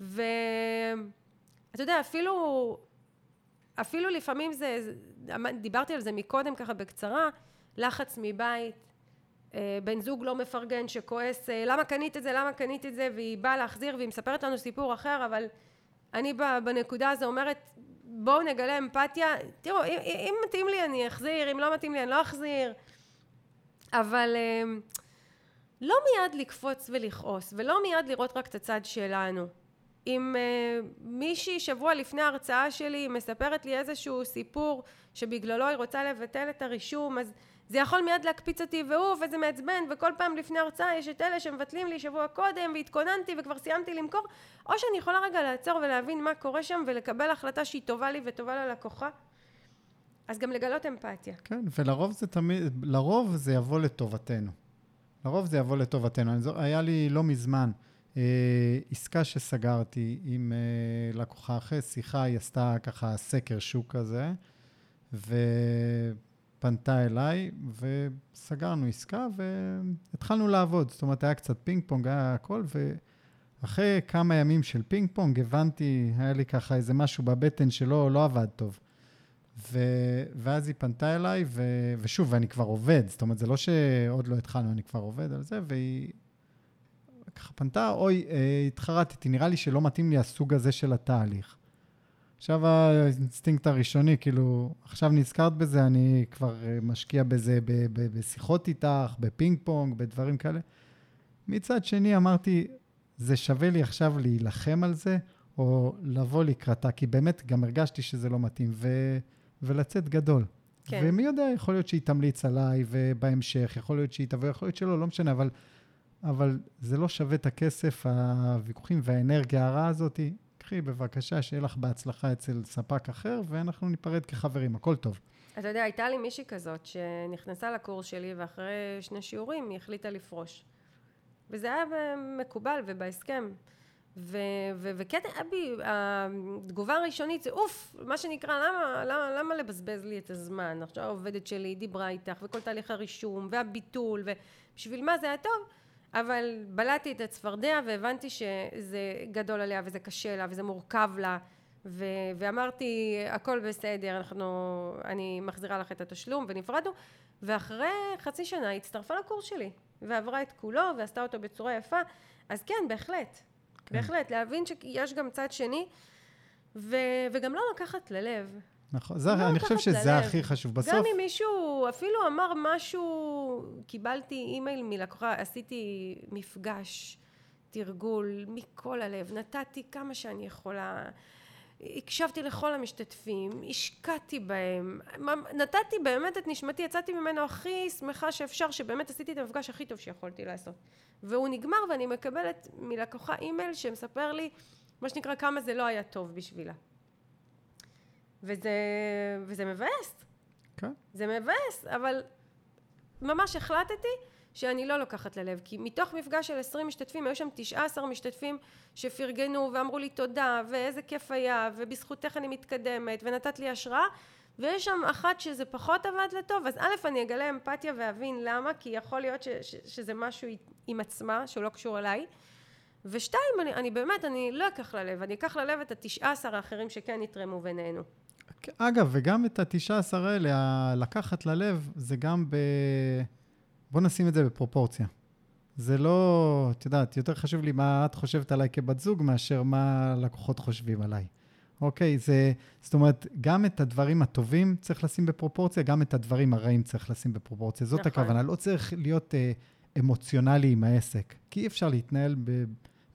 ואתה יודע, אפילו, אפילו לפעמים זה, דיברתי על זה מקודם ככה בקצרה, לחץ מבית, אה, בן זוג לא מפרגן שכועס, אה, למה קנית את זה, למה קנית את זה, והיא באה להחזיר והיא מספרת לנו סיפור אחר, אבל אני בנקודה הזו אומרת, בואו נגלה אמפתיה, תראו, אם, אם מתאים לי אני אחזיר, אם לא מתאים לי אני לא אחזיר, אבל אמ, לא מיד לקפוץ ולכעוס, ולא מיד לראות רק את הצד שלנו. אם uh, מישהי שבוע לפני ההרצאה שלי מספרת לי איזשהו סיפור שבגללו היא רוצה לבטל את הרישום, אז זה יכול מיד להקפיץ אותי ואוף איזה מעצבן וכל פעם לפני הרצאה יש את אלה שמבטלים לי שבוע קודם והתכוננתי וכבר סיימתי למכור או שאני יכולה רגע לעצור ולהבין מה קורה שם ולקבל החלטה שהיא טובה לי וטובה ללקוחה אז גם לגלות אמפתיה. כן, ולרוב זה תמיד, לרוב זה יבוא לטובתנו. לרוב זה יבוא לטובתנו. אני היה לי לא מזמן אה, עסקה שסגרתי עם אה, לקוחה אחרי שיחה, היא עשתה ככה סקר שוק כזה, ו... פנתה אליי, וסגרנו עסקה, והתחלנו לעבוד. זאת אומרת, היה קצת פינג פונג, היה הכל, ואחרי כמה ימים של פינג פונג הבנתי, היה לי ככה איזה משהו בבטן שלא לא עבד טוב. ו, ואז היא פנתה אליי, ו, ושוב, ואני כבר עובד, זאת אומרת, זה לא שעוד לא התחלנו, אני כבר עובד על זה, והיא ככה פנתה, אוי, אה, התחרטתי, נראה לי שלא מתאים לי הסוג הזה של התהליך. עכשיו האינסטינקט הראשוני, כאילו, עכשיו נזכרת בזה, אני כבר אה, משקיע בזה ב, ב, בשיחות איתך, בפינג פונג, בדברים כאלה. מצד שני, אמרתי, זה שווה לי עכשיו להילחם על זה, או לבוא לקראתה, כי באמת גם הרגשתי שזה לא מתאים, ו, ולצאת גדול. כן. ומי יודע, יכול להיות שהיא תמליץ עליי, ובהמשך, יכול להיות שהיא תבוא, יכול להיות שלא, לא משנה, אבל, אבל זה לא שווה את הכסף, הוויכוחים והאנרגיה הרעה הזאת. קחי בבקשה, שיהיה לך בהצלחה אצל ספק אחר, ואנחנו ניפרד כחברים, הכל טוב. אתה יודע, הייתה לי מישהי כזאת שנכנסה לקורס שלי, ואחרי שני שיעורים היא החליטה לפרוש. וזה היה מקובל ובהסכם. וקטע אבי, התגובה הראשונית זה אוף, מה שנקרא, למה, למה, למה לבזבז לי את הזמן? עכשיו העובדת שלי דיברה איתך, וכל תהליך הרישום, והביטול, ובשביל מה זה היה טוב? אבל בלעתי את הצפרדע והבנתי שזה גדול עליה וזה קשה לה וזה מורכב לה ו- ואמרתי הכל בסדר אנחנו אני מחזירה לך את התשלום ונפרדנו ואחרי חצי שנה היא הצטרפה לקורס שלי ועברה את כולו ועשתה אותו בצורה יפה. אז כן בהחלט. כן. בהחלט להבין שיש גם צד שני ו- וגם לא לקחת ללב נכון, זה, לא אני חושב שזה ללב. הכי חשוב. בסוף... גם אם מישהו אפילו אמר משהו, קיבלתי אימייל מלקוחה, עשיתי מפגש, תרגול, מכל הלב, נתתי כמה שאני יכולה, הקשבתי לכל המשתתפים, השקעתי בהם, נתתי באמת את נשמתי, יצאתי ממנו הכי שמחה שאפשר, שבאמת עשיתי את המפגש הכי טוב שיכולתי לעשות. והוא נגמר ואני מקבלת מלקוחה אימייל שמספר לי, מה שנקרא, כמה זה לא היה טוב בשבילה. וזה, וזה מבאס. כן. זה מבאס, אבל ממש החלטתי שאני לא לוקחת ללב, כי מתוך מפגש של 20 משתתפים, היו שם 19 משתתפים שפרגנו ואמרו לי תודה, ואיזה כיף היה, ובזכותך אני מתקדמת, ונתת לי השראה, ויש שם אחת שזה פחות עבד לטוב, אז א', אני אגלה אמפתיה ואבין למה, כי יכול להיות ש, ש, שזה משהו עם עצמה, שהוא לא קשור אליי. ושתיים, אני, אני באמת, אני לא אקח ללב, אני אקח ללב את התשעה עשר האחרים שכן יתרמו ונהנו. אגב, וגם את התשעה עשר האלה, לקחת ללב, זה גם ב... בוא נשים את זה בפרופורציה. זה לא, את יודעת, יותר חשוב לי מה את חושבת עליי כבת זוג, מאשר מה לקוחות חושבים עליי. אוקיי, זה, זאת אומרת, גם את הדברים הטובים צריך לשים בפרופורציה, גם את הדברים הרעים צריך לשים בפרופורציה. זאת נכון. הכוונה, לא צריך להיות אה, אמוציונלי עם העסק, כי אי אפשר להתנהל ב...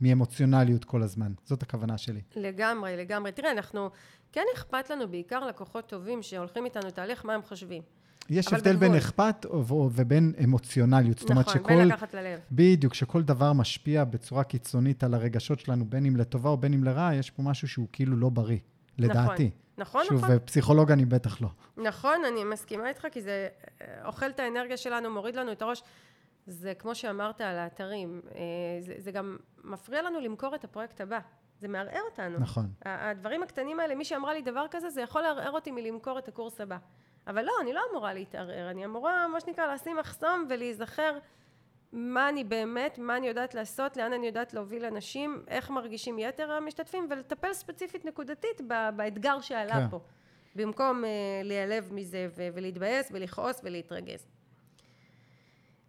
מאמוציונליות כל הזמן. זאת הכוונה שלי. לגמרי, לגמרי. תראה, אנחנו, כן אכפת לנו בעיקר לקוחות טובים שהולכים איתנו תהליך, מה הם חושבים. יש הבדל בגבול. בין אכפת ובין אמוציונליות. זאת אומרת נכון, שכל... בין לקחת ללב. בדיוק, שכל דבר משפיע בצורה קיצונית על הרגשות שלנו, בין אם לטובה או בין אם לרעה, יש פה משהו שהוא כאילו לא בריא, לדעתי. נכון, שוב, נכון. שוב, פסיכולוג אני בטח לא. נכון, אני מסכימה איתך, כי זה אה, אוכל את האנרגיה שלנו, מוריד לנו את הראש. זה כמו שאמרת על האתרים, אה, זה, זה גם מפריע לנו למכור את הפרויקט הבא. זה מערער אותנו. נכון. הדברים הקטנים האלה, מי שאמרה לי דבר כזה, זה יכול לערער אותי מלמכור את הקורס הבא. אבל לא, אני לא אמורה להתערער, אני אמורה, מה שנקרא, לשים מחסום ולהיזכר מה אני באמת, מה אני יודעת לעשות, לאן אני יודעת להוביל אנשים, איך מרגישים יתר המשתתפים, ולטפל ספציפית נקודתית באתגר שעלה כן. פה. במקום uh, להיעלב מזה ולהתבאס ולכעוס ולהתרגז.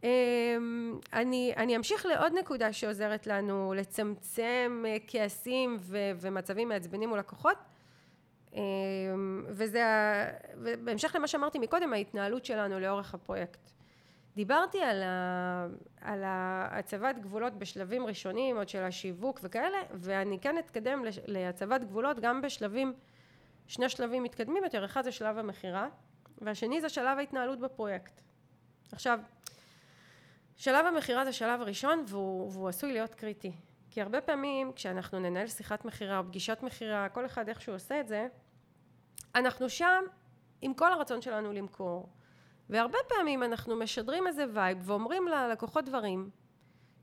אמ, אני, אני אמשיך לעוד נקודה שעוזרת לנו לצמצם אה, כעסים ו, ומצבים מעצבנים מול לקוחות אמ, וזה, בהמשך למה שאמרתי מקודם, ההתנהלות שלנו לאורך הפרויקט. דיברתי על, ה, על הצבת גבולות בשלבים ראשונים, עוד של השיווק וכאלה, ואני כן אתקדם להצבת גבולות גם בשלבים, שני שלבים מתקדמים יותר, אחד זה שלב המכירה, והשני זה שלב ההתנהלות בפרויקט. עכשיו, שלב המכירה זה שלב הראשון והוא, והוא עשוי להיות קריטי. כי הרבה פעמים כשאנחנו ננהל שיחת מכירה או פגישת מכירה, כל אחד איך שהוא עושה את זה, אנחנו שם עם כל הרצון שלנו למכור. והרבה פעמים אנחנו משדרים איזה vibe ואומרים ללקוחות דברים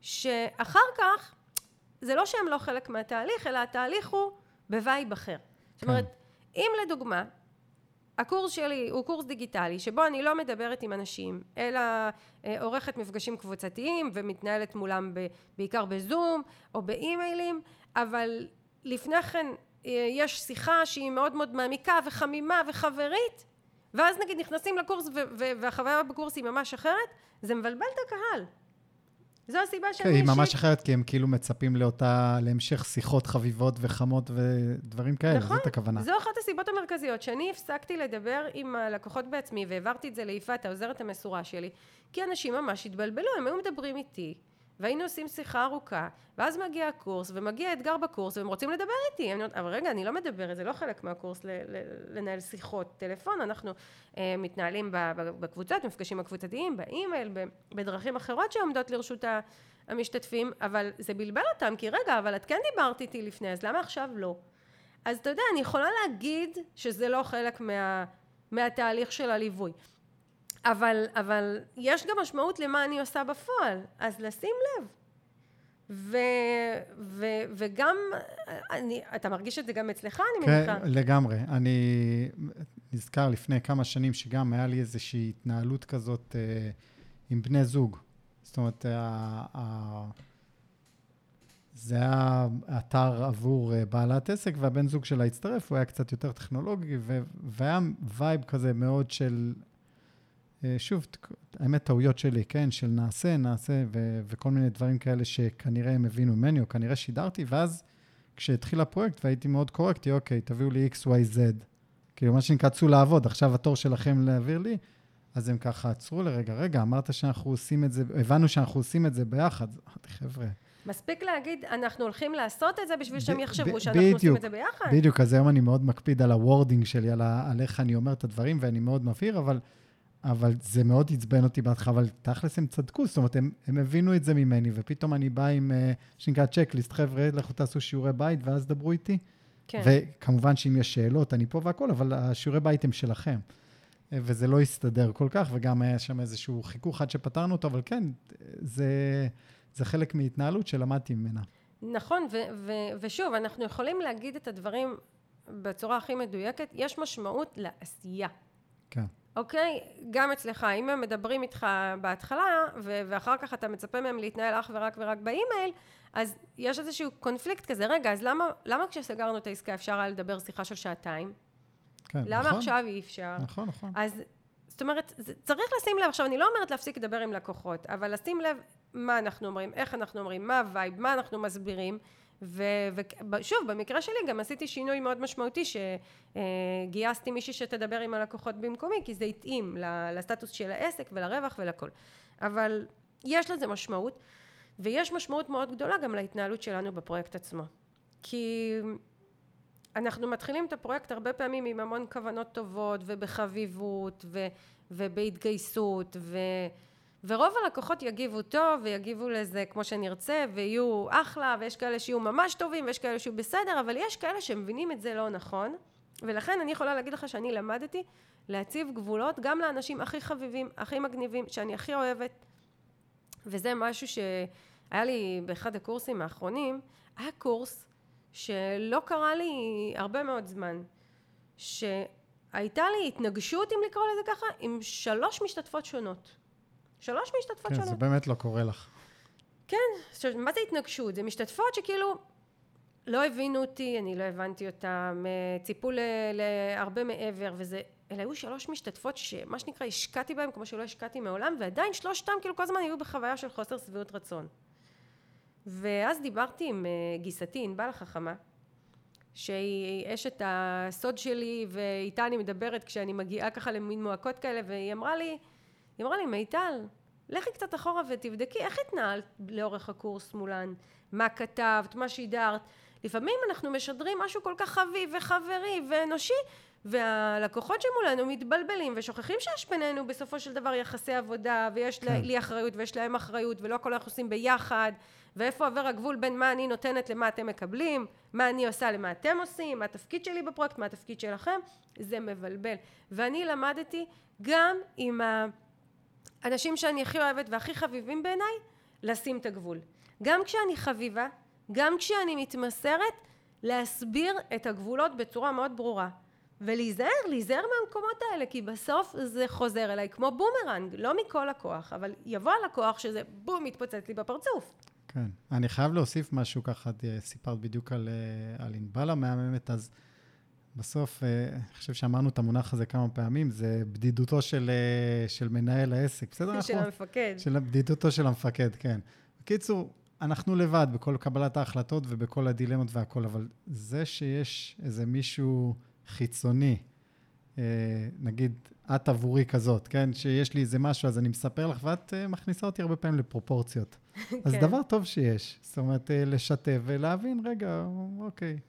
שאחר כך זה לא שהם לא חלק מהתהליך, אלא התהליך הוא ב vibe אחר. כן. זאת אומרת, אם לדוגמה הקורס שלי הוא קורס דיגיטלי שבו אני לא מדברת עם אנשים אלא אה, עורכת מפגשים קבוצתיים ומתנהלת מולם בעיקר בזום או באימיילים אבל לפני כן יש שיחה שהיא מאוד מאוד מעמיקה וחמימה וחברית, ואז נגיד נכנסים לקורס והחוויה בקורס היא ממש אחרת, זה מבלבל את הקהל. זו הסיבה שאני... כן, היא ממש אחרת, כי הם כאילו מצפים לאותה, להמשך שיחות חביבות וחמות ודברים כאלה, נכון, זאת הכוונה. זו אחת הסיבות המרכזיות, שאני הפסקתי לדבר עם הלקוחות בעצמי, והעברתי את זה ליפעת, העוזרת המסורה שלי, כי אנשים ממש התבלבלו, הם היו מדברים איתי, והיינו עושים שיחה ארוכה, ואז מגיע הקורס, ומגיע אתגר בקורס, והם רוצים לדבר איתי. אני אומרת, אבל רגע, אני לא מדברת, זה לא חלק מהקורס ל- ל- לנהל שיחות טלפון, אנחנו אה, מתנהלים בקבוצות, מפגשים הקבוצתיים, באימייל, בדרכים אחרות שעומדות לרשות המשתתפים, אבל זה בלבל אותם, כי רגע, אבל את כן דיברת איתי לפני, אז למה עכשיו לא? אז אתה יודע, אני יכולה להגיד שזה לא חלק מה, מהתהליך של הליווי. אבל, אבל יש גם משמעות למה אני עושה בפועל, אז לשים לב. ו, ו, וגם, אני, אתה מרגיש את זה גם אצלך, אני כן, מניחה? לגמרי. אני נזכר לפני כמה שנים שגם היה לי איזושהי התנהלות כזאת אה, עם בני זוג. זאת אומרת, ה, ה, זה היה אתר עבור אה, בעלת עסק, והבן זוג שלה הצטרף, הוא היה קצת יותר טכנולוגי, ו, והיה וייב כזה מאוד של שוב, האמת, טעויות שלי, כן, של נעשה, נעשה, ו- וכל מיני דברים כאלה שכנראה הם הבינו ממני, או כנראה שידרתי, ואז כשהתחיל הפרויקט והייתי מאוד קורקטי, אוקיי, תביאו לי x, y, z. כאילו, מה שנקרא, צאו לעבוד, עכשיו התור שלכם להעביר לי, אז הם ככה עצרו לרגע, רגע, אמרת שאנחנו עושים את זה, הבנו שאנחנו עושים את זה ביחד. אמרתי, חבר'ה... מספיק להגיד, אנחנו הולכים לעשות את זה בשביל שהם יחשבו שאנחנו בדיוק, עושים את זה ביחד. בדיוק, אז היום אני מאוד מקפיד על ה wording שלי, על, ה, על איך אני אומר את הדברים, ואני מאוד מבהיר, אבל אבל זה מאוד עצבן אותי בהתחלה, אבל תכלס הם צדקו, זאת אומרת, הם, הם הבינו את זה ממני, ופתאום אני בא עם, אה, שנקרא צ'קליסט, חבר'ה, לכו תעשו שיעורי בית, ואז דברו איתי. כן. וכמובן שאם יש שאלות, אני פה והכול, אבל השיעורי בית הם שלכם. אה, וזה לא הסתדר כל כך, וגם היה שם איזשהו חיכוך עד שפתרנו אותו, אבל כן, זה, זה חלק מהתנהלות שלמדתי ממנה. נכון, ו- ו- ושוב, אנחנו יכולים להגיד את הדברים בצורה הכי מדויקת, יש משמעות לעשייה. כן. אוקיי? גם אצלך, אם הם מדברים איתך בהתחלה, ו- ואחר כך אתה מצפה מהם להתנהל אך ורק ורק באימייל, אז יש איזשהו קונפליקט כזה, רגע, אז למה, למה כשסגרנו את העסקה אפשר היה לדבר שיחה של שעתיים? כן, למה נכון. עכשיו אי אפשר? נכון, נכון. אז זאת אומרת, צריך לשים לב, עכשיו אני לא אומרת להפסיק לדבר עם לקוחות, אבל לשים לב מה אנחנו אומרים, איך אנחנו אומרים, מה ה vibe, מה אנחנו מסבירים, ושוב, במקרה שלי גם עשיתי שינוי מאוד משמעותי שגייסתי מישהי שתדבר עם הלקוחות במקומי, כי זה התאים לסטטוס של העסק ולרווח ולכל. אבל יש לזה משמעות, ויש משמעות מאוד גדולה גם להתנהלות שלנו בפרויקט עצמו. כי אנחנו מתחילים את הפרויקט הרבה פעמים עם המון כוונות טובות ובחביבות ו, ובהתגייסות ו... ורוב הלקוחות יגיבו טוב ויגיבו לזה כמו שנרצה ויהיו אחלה ויש כאלה שיהיו ממש טובים ויש כאלה שיהיו בסדר אבל יש כאלה שמבינים את זה לא נכון. ולכן אני יכולה להגיד לך שאני למדתי להציב גבולות גם לאנשים הכי חביבים, הכי מגניבים, שאני הכי אוהבת. וזה משהו שהיה לי באחד הקורסים האחרונים, היה קורס שלא קרה לי הרבה מאוד זמן שהייתה לי התנגשות אם לקרוא לזה ככה עם שלוש משתתפות שונות שלוש משתתפות כן, שונות. כן, זה באמת לא קורה לך. כן, עכשיו, מה זה התנגשות? זה משתתפות שכאילו לא הבינו אותי, אני לא הבנתי אותם, אה, ציפו להרבה מעבר, וזה, אלה היו שלוש משתתפות שמה שנקרא השקעתי בהם כמו שלא השקעתי מעולם, ועדיין שלושתם כאילו כל הזמן היו בחוויה של חוסר שביעות רצון. ואז דיברתי עם אה, גיסתי, ענבל החכמה, שהיא אשת הסוד שלי, ואיתה אני מדברת כשאני מגיעה ככה למין מועקות כאלה, והיא אמרה לי, היא אמרה לי, מיטל, לכי קצת אחורה ותבדקי איך התנהלת לאורך הקורס מולן, מה כתבת, מה שידרת. לפעמים אנחנו משדרים משהו כל כך חביב וחברי ואנושי, והלקוחות שמולנו מתבלבלים ושוכחים שיש בינינו בסופו של דבר יחסי עבודה, ויש כן. לי אחריות ויש להם אחריות, ולא הכל אנחנו עושים ביחד, ואיפה עובר הגבול בין מה אני נותנת למה אתם מקבלים, מה אני עושה למה אתם עושים, מה התפקיד שלי בפרויקט, מה התפקיד שלכם, זה מבלבל. ואני למדתי גם עם ה... אנשים שאני הכי אוהבת והכי חביבים בעיניי, לשים את הגבול. גם כשאני חביבה, גם כשאני מתמסרת, להסביר את הגבולות בצורה מאוד ברורה. ולהיזהר, להיזהר מהמקומות האלה, כי בסוף זה חוזר אליי כמו בומרנג, לא מכל לקוח, אבל יבוא הלקוח שזה בום, מתפוצץ לי בפרצוף. כן. אני חייב להוסיף משהו ככה, סיפרת בדיוק על, אה, על ענבל המהממת, אז בסוף, אה, אני חושב שאמרנו את המונח הזה כמה פעמים, זה בדידותו של, אה, של מנהל העסק, בסדר? של המפקד. של בדידותו של המפקד, כן. בקיצור, אנחנו לבד בכל קבלת ההחלטות ובכל הדילמות והכול, אבל זה שיש איזה מישהו חיצוני, נגיד, את עבורי כזאת, כן? שיש לי איזה משהו, אז אני מספר לך, ואת מכניסה אותי הרבה פעמים לפרופורציות. אז כן. דבר טוב שיש. זאת אומרת, אה, לשתף ולהבין, רגע, אוקיי,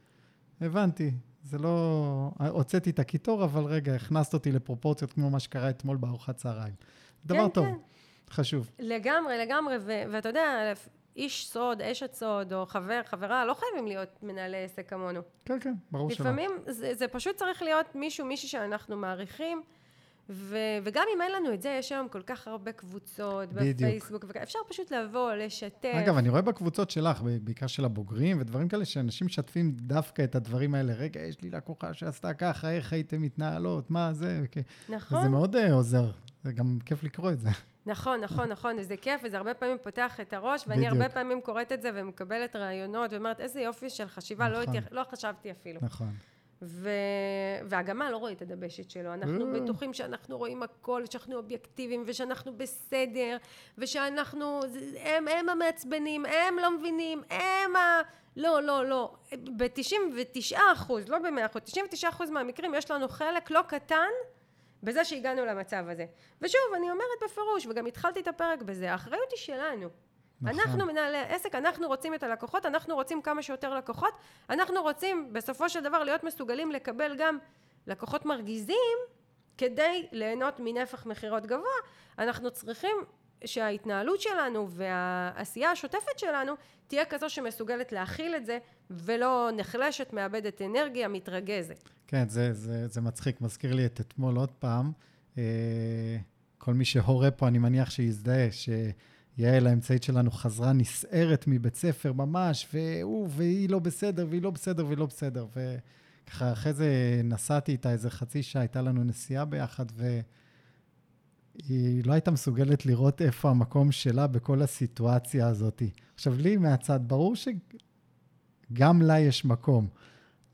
הבנתי. זה לא... הוצאתי את הקיטור, אבל רגע, הכנסת אותי לפרופורציות כמו מה שקרה אתמול בארוחת צהריים. דבר כן, טוב, כן. חשוב. לגמרי, לגמרי, ו- ואתה יודע, איש סוד, אשת סוד, או חבר, חברה, לא חייבים להיות מנהלי עסק כמונו. כן, כן, ברור שלא. לפעמים זה, זה פשוט צריך להיות מישהו, מישהי שאנחנו מעריכים. ו- וגם אם אין לנו את זה, יש היום כל כך הרבה קבוצות בדיוק. בפייסבוק, אפשר פשוט לבוא, לשתף. אגב, אני רואה בקבוצות שלך, בעיקר של הבוגרים ודברים כאלה, שאנשים משתפים דווקא את הדברים האלה. רגע, יש לי לקוחה שעשתה ככה, איך הייתם מתנהלות, מה זה? נכון. וזה מאוד uh, עוזר, זה גם כיף לקרוא את זה. נכון, נכון, נכון, וזה כיף, וזה הרבה פעמים פותח את הראש, ואני בדיוק. הרבה פעמים קוראת את זה ומקבלת רעיונות, ואומרת, איזה יופי של חשיבה, לא נכון. לא, התייח... לא חשבתי אפילו. נכון. ו... והגמל לא רואה את הדבשת שלו. אנחנו אה. בטוחים שאנחנו רואים הכל, שאנחנו אובייקטיביים, ושאנחנו בסדר, ושאנחנו... הם, הם המעצבנים, הם לא מבינים, הם ה... לא, לא, לא. ב-99 אחוז, לא ב-100 אחוז, 99 אחוז מהמקרים יש לנו חלק לא קטן בזה שהגענו למצב הזה. ושוב, אני אומרת בפירוש, וגם התחלתי את הפרק בזה, האחריות היא שלנו. נכון. אנחנו מנהלי העסק, אנחנו רוצים את הלקוחות, אנחנו רוצים כמה שיותר לקוחות, אנחנו רוצים בסופו של דבר להיות מסוגלים לקבל גם לקוחות מרגיזים כדי ליהנות מנפח מכירות גבוה, אנחנו צריכים שההתנהלות שלנו והעשייה השוטפת שלנו תהיה כזו שמסוגלת להכיל את זה ולא נחלשת, מאבדת אנרגיה, מתרגזת. כן, זה, זה, זה מצחיק, מזכיר לי את אתמול עוד פעם. אה, כל מי שהורה פה, אני מניח שיזדהה, ש... יעל האמצעית שלנו חזרה נסערת מבית ספר ממש, והוא, והיא לא בסדר, והיא לא בסדר, והיא לא בסדר. וככה, אחרי זה נסעתי איתה איזה חצי שעה, הייתה לנו נסיעה ביחד, והיא לא הייתה מסוגלת לראות איפה המקום שלה בכל הסיטואציה הזאת. עכשיו, לי מהצד, ברור שגם לה יש מקום.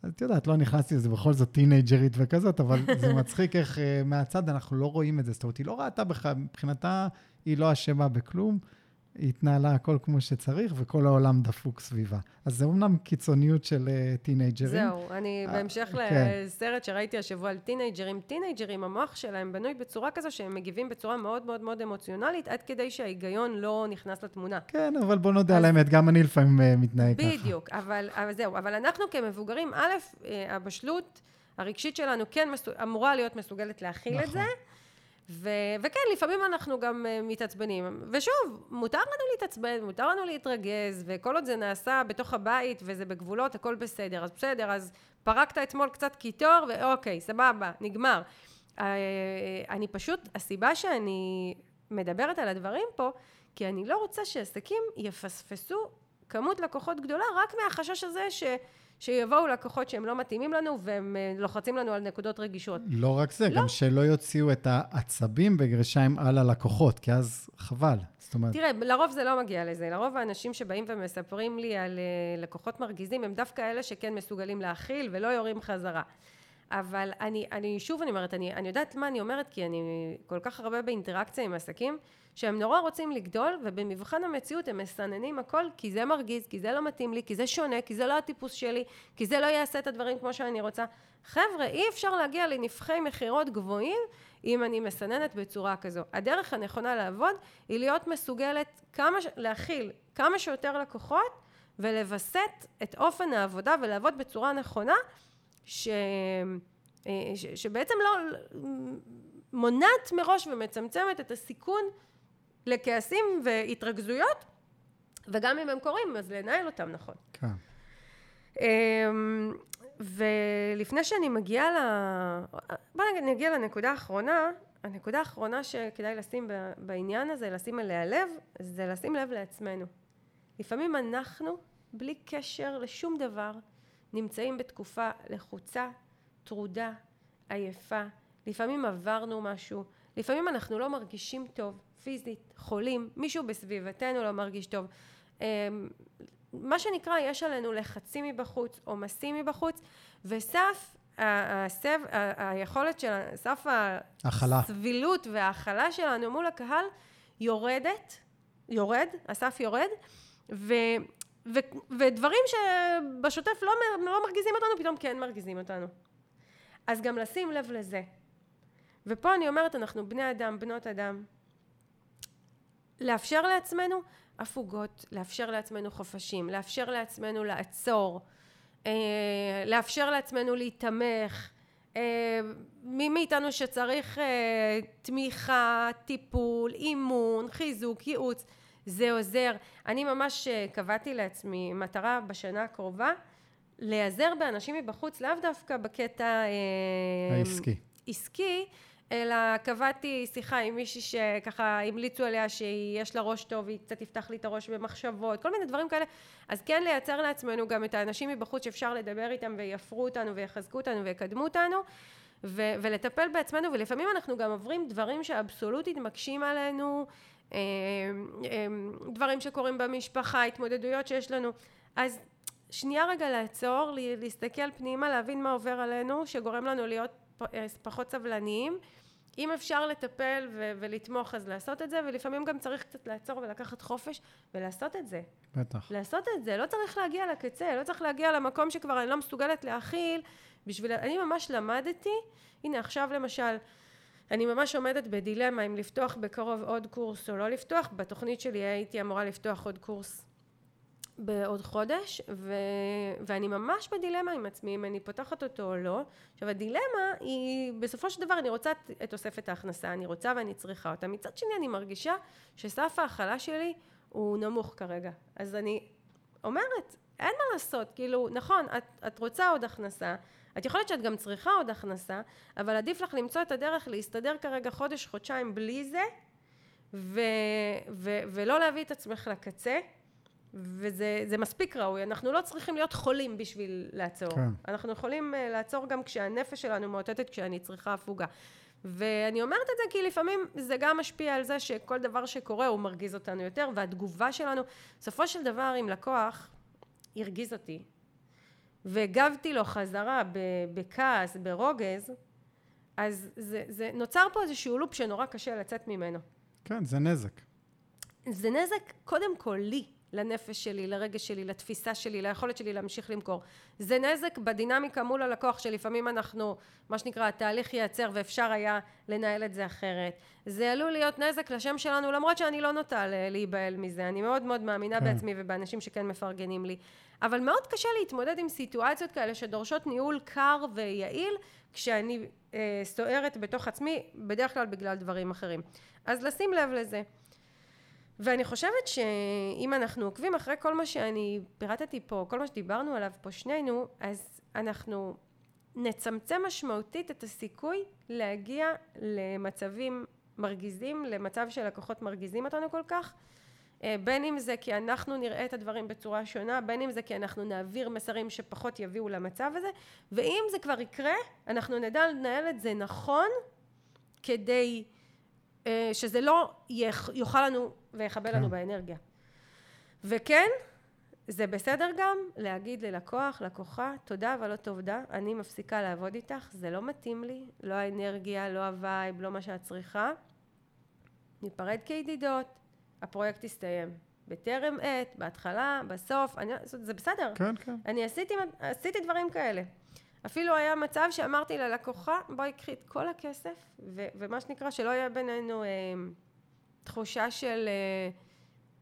את יודעת, לא נכנסתי לזה, בכל זאת טינג'רית וכזאת, אבל זה מצחיק איך אה, מהצד אנחנו לא רואים את זה. זאת אומרת, היא לא ראתה בכלל, מבחינתה היא לא אשמה בכלום. היא התנהלה הכל כמו שצריך, וכל העולם דפוק סביבה. אז זה אומנם קיצוניות של אה, טינג'רים. זהו, אני אה, בהמשך כן. לסרט שראיתי השבוע על טינג'רים, טינג'רים, המוח שלהם בנוי בצורה כזו שהם מגיבים בצורה מאוד מאוד מאוד אמוציונלית, עד כדי שההיגיון לא נכנס לתמונה. כן, אבל בוא נודה אז... על האמת, גם אני לפעמים אה, מתנהג ככה. בדיוק, אבל, אבל זהו, אבל אנחנו כמבוגרים, א', הבשלות הרגשית שלנו כן מסוג... אמורה להיות מסוגלת להכיל נכון. את זה. ו- וכן, לפעמים אנחנו גם uh, מתעצבנים. ושוב, מותר לנו להתעצבן, מותר לנו להתרגז, וכל עוד זה נעשה בתוך הבית וזה בגבולות, הכל בסדר. אז בסדר, אז פרקת אתמול קצת קיטור, ואוקיי, סבבה, נגמר. Uh, אני פשוט, הסיבה שאני מדברת על הדברים פה, כי אני לא רוצה שעסקים יפספסו כמות לקוחות גדולה, רק מהחשש הזה ש... שיבואו לקוחות שהם לא מתאימים לנו והם אה, לוחצים לנו על נקודות רגישות. לא רק זה, לא. גם שלא יוציאו את העצבים בגרשיים על הלקוחות, כי אז חבל. זאת אומרת... תראה, לרוב זה לא מגיע לזה. לרוב האנשים שבאים ומספרים לי על uh, לקוחות מרגיזים, הם דווקא אלה שכן מסוגלים להכיל ולא יורים חזרה. אבל אני, אני שוב אני אומרת, אני, אני יודעת מה אני אומרת, כי אני כל כך הרבה באינטראקציה עם עסקים, שהם נורא רוצים לגדול, ובמבחן המציאות הם מסננים הכל, כי זה מרגיז, כי זה לא מתאים לי, כי זה שונה, כי זה לא הטיפוס שלי, כי זה לא יעשה את הדברים כמו שאני רוצה. חבר'ה, אי אפשר להגיע לנפחי מכירות גבוהים אם אני מסננת בצורה כזו. הדרך הנכונה לעבוד היא להיות מסוגלת כמה, להכיל כמה שיותר לקוחות ולווסת את אופן העבודה ולעבוד בצורה נכונה ש... אה, ש... שבעצם לא מונעת מראש ומצמצמת את הסיכון לכעסים והתרכזויות, וגם אם הם קורים, אז לנהל אותם נכון. כן. אמ, ולפני שאני מגיעה ל... בוא נגיע לנקודה האחרונה, הנקודה האחרונה שכדאי לשים בעניין הזה, לשים אליה לב, זה לשים לב לעצמנו. לפעמים אנחנו, בלי קשר לשום דבר, נמצאים בתקופה לחוצה, טרודה, עייפה, לפעמים עברנו משהו, לפעמים אנחנו לא מרגישים טוב פיזית, חולים, מישהו בסביבתנו לא מרגיש טוב. מה שנקרא, יש עלינו לחצים מבחוץ, עומסים מבחוץ, וסף הסב, היכולת של, סף הסבילות וההכלה שלנו מול הקהל יורדת, יורד, הסף יורד, ו, ו, ודברים שבשוטף לא, לא מרגיזים אותנו, פתאום כן מרגיזים אותנו. אז גם לשים לב לזה. ופה אני אומרת, אנחנו בני אדם, בנות אדם. לאפשר לעצמנו הפוגות, לאפשר לעצמנו חופשים, לאפשר לעצמנו לעצור, אה, לאפשר לעצמנו להיתמך. אה, מי מאיתנו שצריך אה, תמיכה, טיפול, אימון, חיזוק, ייעוץ, זה עוזר. אני ממש קבעתי לעצמי מטרה בשנה הקרובה להיעזר באנשים מבחוץ, לאו דווקא בקטע העסקי. עסקי, אלא קבעתי שיחה עם מישהי שככה המליצו עליה שיש לה ראש טוב והיא קצת תפתח לי את הראש במחשבות, כל מיני דברים כאלה. אז כן לייצר לעצמנו גם את האנשים מבחוץ שאפשר לדבר איתם ויפרו אותנו ויחזקו אותנו ויקדמו אותנו. ו- ולטפל בעצמנו, ולפעמים אנחנו גם עוברים דברים שאבסולוטית מקשים עלינו, אה, אה, דברים שקורים במשפחה, התמודדויות שיש לנו. אז שנייה רגע לעצור, להסתכל פנימה, להבין מה עובר עלינו, שגורם לנו להיות אה, פחות סבלניים. אם אפשר לטפל ו- ולתמוך אז לעשות את זה, ולפעמים גם צריך קצת לעצור ולקחת חופש ולעשות את זה. בטח. לעשות את זה, לא צריך להגיע לקצה, לא צריך להגיע למקום שכבר אני לא מסוגלת להכיל. בשביל... אני ממש למדתי, הנה עכשיו למשל, אני ממש עומדת בדילמה אם לפתוח בקרוב עוד קורס או לא לפתוח. בתוכנית שלי הייתי אמורה לפתוח עוד קורס בעוד חודש, ו... ואני ממש בדילמה עם עצמי אם אני פותחת אותו או לא. עכשיו הדילמה היא, בסופו של דבר אני רוצה את תוספת ההכנסה, אני רוצה ואני צריכה אותה. מצד שני אני מרגישה שסף ההכלה שלי הוא נמוך כרגע. אז אני אומרת, אין מה לעשות, כאילו, נכון, את, את רוצה עוד הכנסה, את יכולת שאת גם צריכה עוד הכנסה, אבל עדיף לך למצוא את הדרך להסתדר כרגע חודש, חודשיים בלי זה, ו, ו, ולא להביא את עצמך לקצה. וזה מספיק ראוי, אנחנו לא צריכים להיות חולים בשביל לעצור. כן. אנחנו יכולים uh, לעצור גם כשהנפש שלנו מאותתת כשאני צריכה הפוגה. ואני אומרת את זה כי לפעמים זה גם משפיע על זה שכל דבר שקורה הוא מרגיז אותנו יותר, והתגובה שלנו, בסופו של דבר אם לקוח הרגיז אותי, והגבתי לו חזרה בכעס, ברוגז, אז זה, זה נוצר פה איזשהו לופ שנורא קשה לצאת ממנו. כן, זה נזק. זה נזק קודם כל לי. לנפש שלי, לרגש שלי, לתפיסה שלי, ליכולת שלי להמשיך למכור. זה נזק בדינמיקה מול הלקוח שלפעמים אנחנו, מה שנקרא, התהליך ייעצר ואפשר היה לנהל את זה אחרת. זה עלול להיות נזק לשם שלנו, למרות שאני לא נוטה להיבהל מזה. אני מאוד מאוד מאמינה כן. בעצמי ובאנשים שכן מפרגנים לי. אבל מאוד קשה להתמודד עם סיטואציות כאלה שדורשות ניהול קר ויעיל, כשאני אה, סוערת בתוך עצמי, בדרך כלל בגלל דברים אחרים. אז לשים לב לזה. ואני חושבת שאם אנחנו עוקבים אחרי כל מה שאני פירטתי פה, כל מה שדיברנו עליו פה שנינו, אז אנחנו נצמצם משמעותית את הסיכוי להגיע למצבים מרגיזים, למצב שלקוחות מרגיזים אותנו כל כך, אה, בין אם זה כי אנחנו נראה את הדברים בצורה שונה, בין אם זה כי אנחנו נעביר מסרים שפחות יביאו למצב הזה, ואם זה כבר יקרה, אנחנו נדע לנהל את זה נכון, כדי אה, שזה לא יאכל לנו ויחבל לנו כן. באנרגיה. וכן, זה בסדר גם להגיד ללקוח, לקוחה, תודה אבל לא תודה, אני מפסיקה לעבוד איתך, זה לא מתאים לי, לא האנרגיה, לא הווייב, לא מה שאת צריכה. ניפרד כידידות, הפרויקט יסתיים. בטרם עת, בהתחלה, בסוף, אני, זה בסדר. כן, כן. אני עשיתי, עשיתי דברים כאלה. אפילו היה מצב שאמרתי ללקוחה, בואי קחי את כל הכסף, ו- ומה שנקרא, שלא יהיה בינינו אה, תחושה של אה,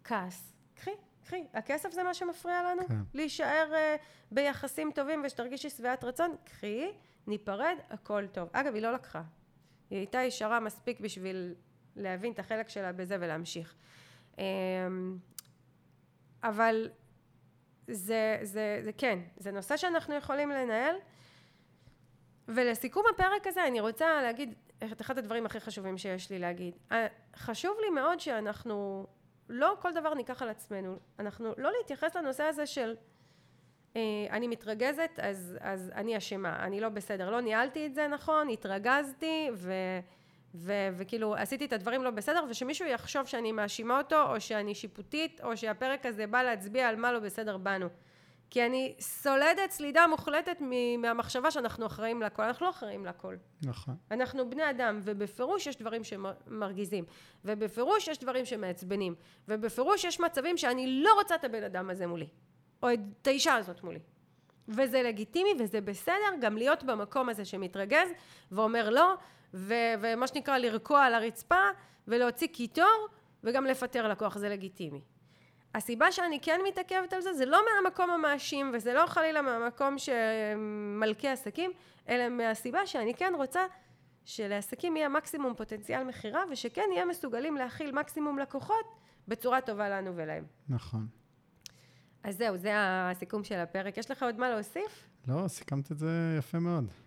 כעס. קחי, קחי. הכסף זה מה שמפריע לנו? כן. להישאר אה, ביחסים טובים ושתרגישי שבעת רצון? קחי, ניפרד, הכל טוב. אגב, היא לא לקחה. היא הייתה ישרה מספיק בשביל להבין את החלק שלה בזה ולהמשיך. אה, אבל זה, זה, זה כן, זה נושא שאנחנו יכולים לנהל. ולסיכום הפרק הזה אני רוצה להגיד את אחד הדברים הכי חשובים שיש לי להגיד. אה, חשוב לי מאוד שאנחנו לא כל דבר ניקח על עצמנו. אנחנו לא להתייחס לנושא הזה של אה, אני מתרגזת אז, אז אני אשמה, אני לא בסדר. לא ניהלתי את זה נכון, התרגזתי ו, ו- וכאילו עשיתי את הדברים לא בסדר, ושמישהו יחשוב שאני מאשימה אותו, או שאני שיפוטית, או שהפרק הזה בא להצביע על מה לא בסדר בנו. כי אני סולדת סלידה מוחלטת מהמחשבה שאנחנו אחראים לכל. אנחנו לא אחראים לכל. נכון. אנחנו בני אדם, ובפירוש יש דברים שמרגיזים, ובפירוש יש דברים שמעצבנים, ובפירוש יש מצבים שאני לא רוצה את הבן אדם הזה מולי, או את האישה הזאת מולי. וזה לגיטימי וזה בסדר גם להיות במקום הזה שמתרגז ואומר לא, ו- ומה שנקרא לרקוע על הרצפה ולהוציא קיטור וגם לפטר לקוח, זה לגיטימי. הסיבה שאני כן מתעכבת על זה, זה לא מהמקום המאשים, וזה לא חלילה מהמקום שמלכי עסקים, אלא מהסיבה שאני כן רוצה שלעסקים יהיה מקסימום פוטנציאל מכירה, ושכן יהיה מסוגלים להכיל מקסימום לקוחות בצורה טובה לנו ולהם. נכון. אז זהו, זה הסיכום של הפרק. יש לך עוד מה להוסיף? לא, סיכמת את זה יפה מאוד.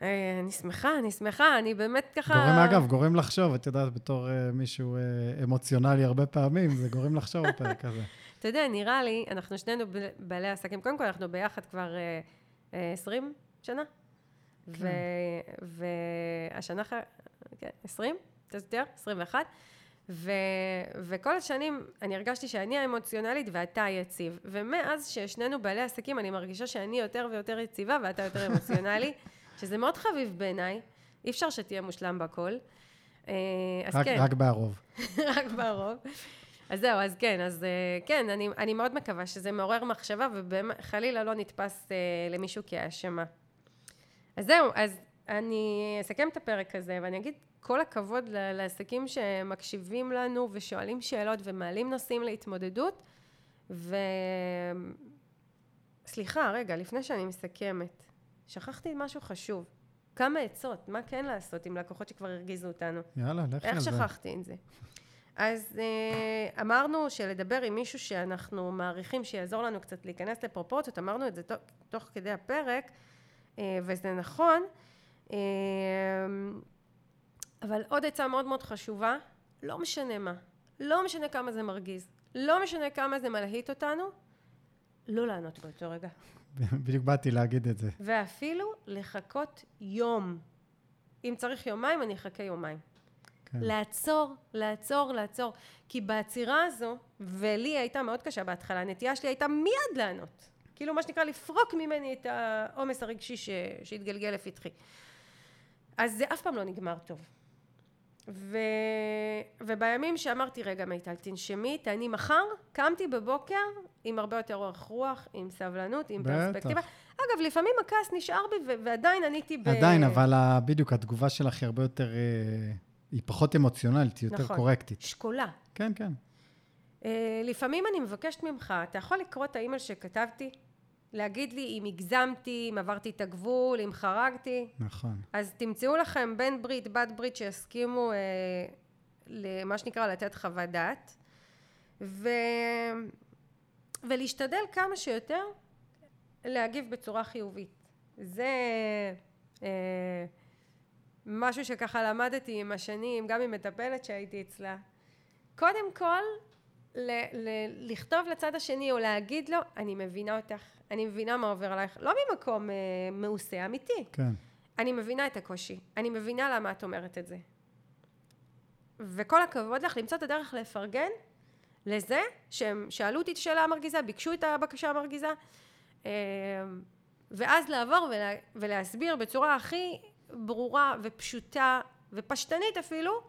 אני שמחה, אני שמחה, אני באמת ככה... גורם, אגב, גורם לחשוב, את יודעת, בתור uh, מישהו uh, אמוציונלי הרבה פעמים, זה גורם לחשוב בפרק הזה. אתה יודע, נראה לי, אנחנו שנינו בעלי עסקים, קודם כל אנחנו ביחד כבר uh, uh, 20 שנה, כן. והשנה, כן, 20? קצת יותר, 21. ו, וכל השנים אני הרגשתי שאני האמוציונלית ואתה היציב. ומאז ששנינו בעלי עסקים, אני מרגישה שאני יותר ויותר יציבה ואתה יותר אמוציונלי. שזה מאוד חביב בעיניי, אי אפשר שתהיה מושלם בכל. אה, אז רק, כן. רק בערוב. רק בערוב. אז זהו, אז כן, אז אה, כן, אני, אני מאוד מקווה שזה מעורר מחשבה, וחלילה לא נתפס אה, למישהו כאשמה. אז זהו, אז אני אסכם את הפרק הזה, ואני אגיד כל הכבוד לעסקים שמקשיבים לנו ושואלים שאלות ומעלים נושאים להתמודדות. ו... סליחה, רגע, לפני שאני מסכמת, שכחתי משהו חשוב. כמה עצות, מה כן לעשות עם לקוחות שכבר הרגיזו אותנו. יאללה, לכי על זה. איך שכחתי את זה? אז אה, אמרנו שלדבר עם מישהו שאנחנו מעריכים שיעזור לנו קצת להיכנס לפרופורציות, אמרנו את זה תוך, תוך כדי הפרק, אה, וזה נכון, אה, אבל עוד עצה מאוד מאוד חשובה, לא משנה מה, לא משנה כמה זה מרגיז, לא משנה כמה זה מלהיט אותנו, לא לענות באותו רגע. בדיוק באתי להגיד את זה. ואפילו לחכות יום. אם צריך יומיים, אני אחכה יומיים. כן. לעצור, לעצור, לעצור. כי בעצירה הזו, ולי הייתה מאוד קשה בהתחלה, הנטייה שלי הייתה מיד לענות. כאילו, מה שנקרא, לפרוק ממני את העומס הרגשי ש... שהתגלגל לפתחי. אז זה אף פעם לא נגמר טוב. ו... ובימים שאמרתי, רגע מיטל, תנשמי, תעני מחר, קמתי בבוקר עם הרבה יותר אורך רוח, עם סבלנות, עם. פרספקטיבה. אגב, לפעמים הכעס נשאר בי. ועדיין עניתי ב... עדיין, אבל בדיוק, התגובה שלך היא הרבה יותר, אה, היא פחות אמוציונלית, היא יותר נכון, קורקטית. שקולה. כן, כן. אה, לפעמים אני מבקשת ממך, אתה יכול לקרוא את האימייל שכתבתי? להגיד לי אם הגזמתי, אם עברתי את הגבול, אם חרגתי. נכון. אז תמצאו לכם בן ברית, בת ברית שיסכימו אה, למה שנקרא לתת חוות דעת. ו... ולהשתדל כמה שיותר להגיב בצורה חיובית. זה אה, משהו שככה למדתי עם השנים, גם עם מטפלת שהייתי אצלה. קודם כל, ל- ל- לכתוב לצד השני או להגיד לו, אני מבינה אותך, אני מבינה מה עובר עלייך, לא ממקום אה, מעושה, אמיתי. כן. אני מבינה את הקושי, אני מבינה למה את אומרת את זה. וכל הכבוד לך למצוא את הדרך לפרגן לזה שהם שאלו אותי את השאלה המרגיזה, ביקשו את הבקשה המרגיזה, אה, ואז לעבור ולה, ולהסביר בצורה הכי ברורה ופשוטה ופשטנית אפילו,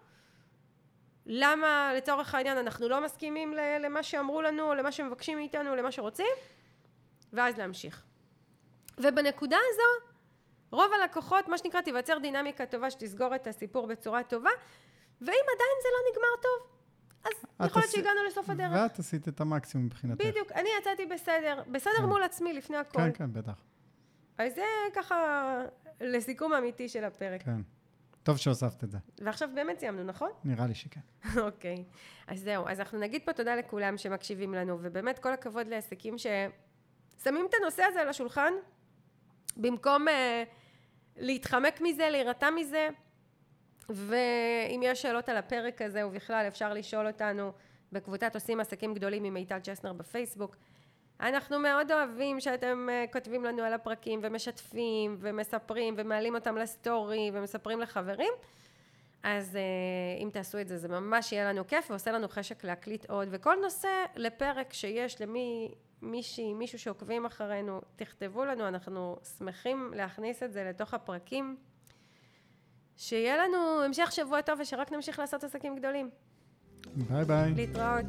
למה לצורך העניין אנחנו לא מסכימים למה שאמרו לנו, למה שמבקשים מאיתנו, למה שרוצים, ואז להמשיך. ובנקודה הזו, רוב הלקוחות, מה שנקרא, תיווצר דינמיקה טובה שתסגור את הסיפור בצורה טובה, ואם עדיין זה לא נגמר טוב, אז יכול להיות שהגענו לסוף הדרך. ואת עשית את המקסימום מבחינתך. בדיוק, אני יצאתי בסדר, בסדר כן. מול עצמי לפני הכל. כן, כן, בטח. אז זה ככה לסיכום אמיתי של הפרק. כן. טוב שהוספת את זה. ועכשיו באמת סיימנו, נכון? נראה לי שכן. אוקיי. אז זהו, אז אנחנו נגיד פה תודה לכולם שמקשיבים לנו, ובאמת כל הכבוד לעסקים ששמים את הנושא הזה על השולחן, במקום uh, להתחמק מזה, להירתע מזה, ואם יש שאלות על הפרק הזה ובכלל אפשר לשאול אותנו בקבוצת עושים עסקים גדולים עם מיטל צ'סנר בפייסבוק. אנחנו מאוד אוהבים שאתם אה, כותבים לנו על הפרקים ומשתפים ומספרים ומעלים אותם לסטורי ומספרים לחברים. אז אה, אם תעשו את זה, זה ממש יהיה לנו כיף ועושה לנו חשק להקליט עוד. וכל נושא לפרק שיש למי, מישהי, מישהו שעוקבים אחרינו, תכתבו לנו, אנחנו שמחים להכניס את זה לתוך הפרקים. שיהיה לנו המשך שבוע טוב ושרק נמשיך לעשות עסקים גדולים. ביי ביי. להתראות.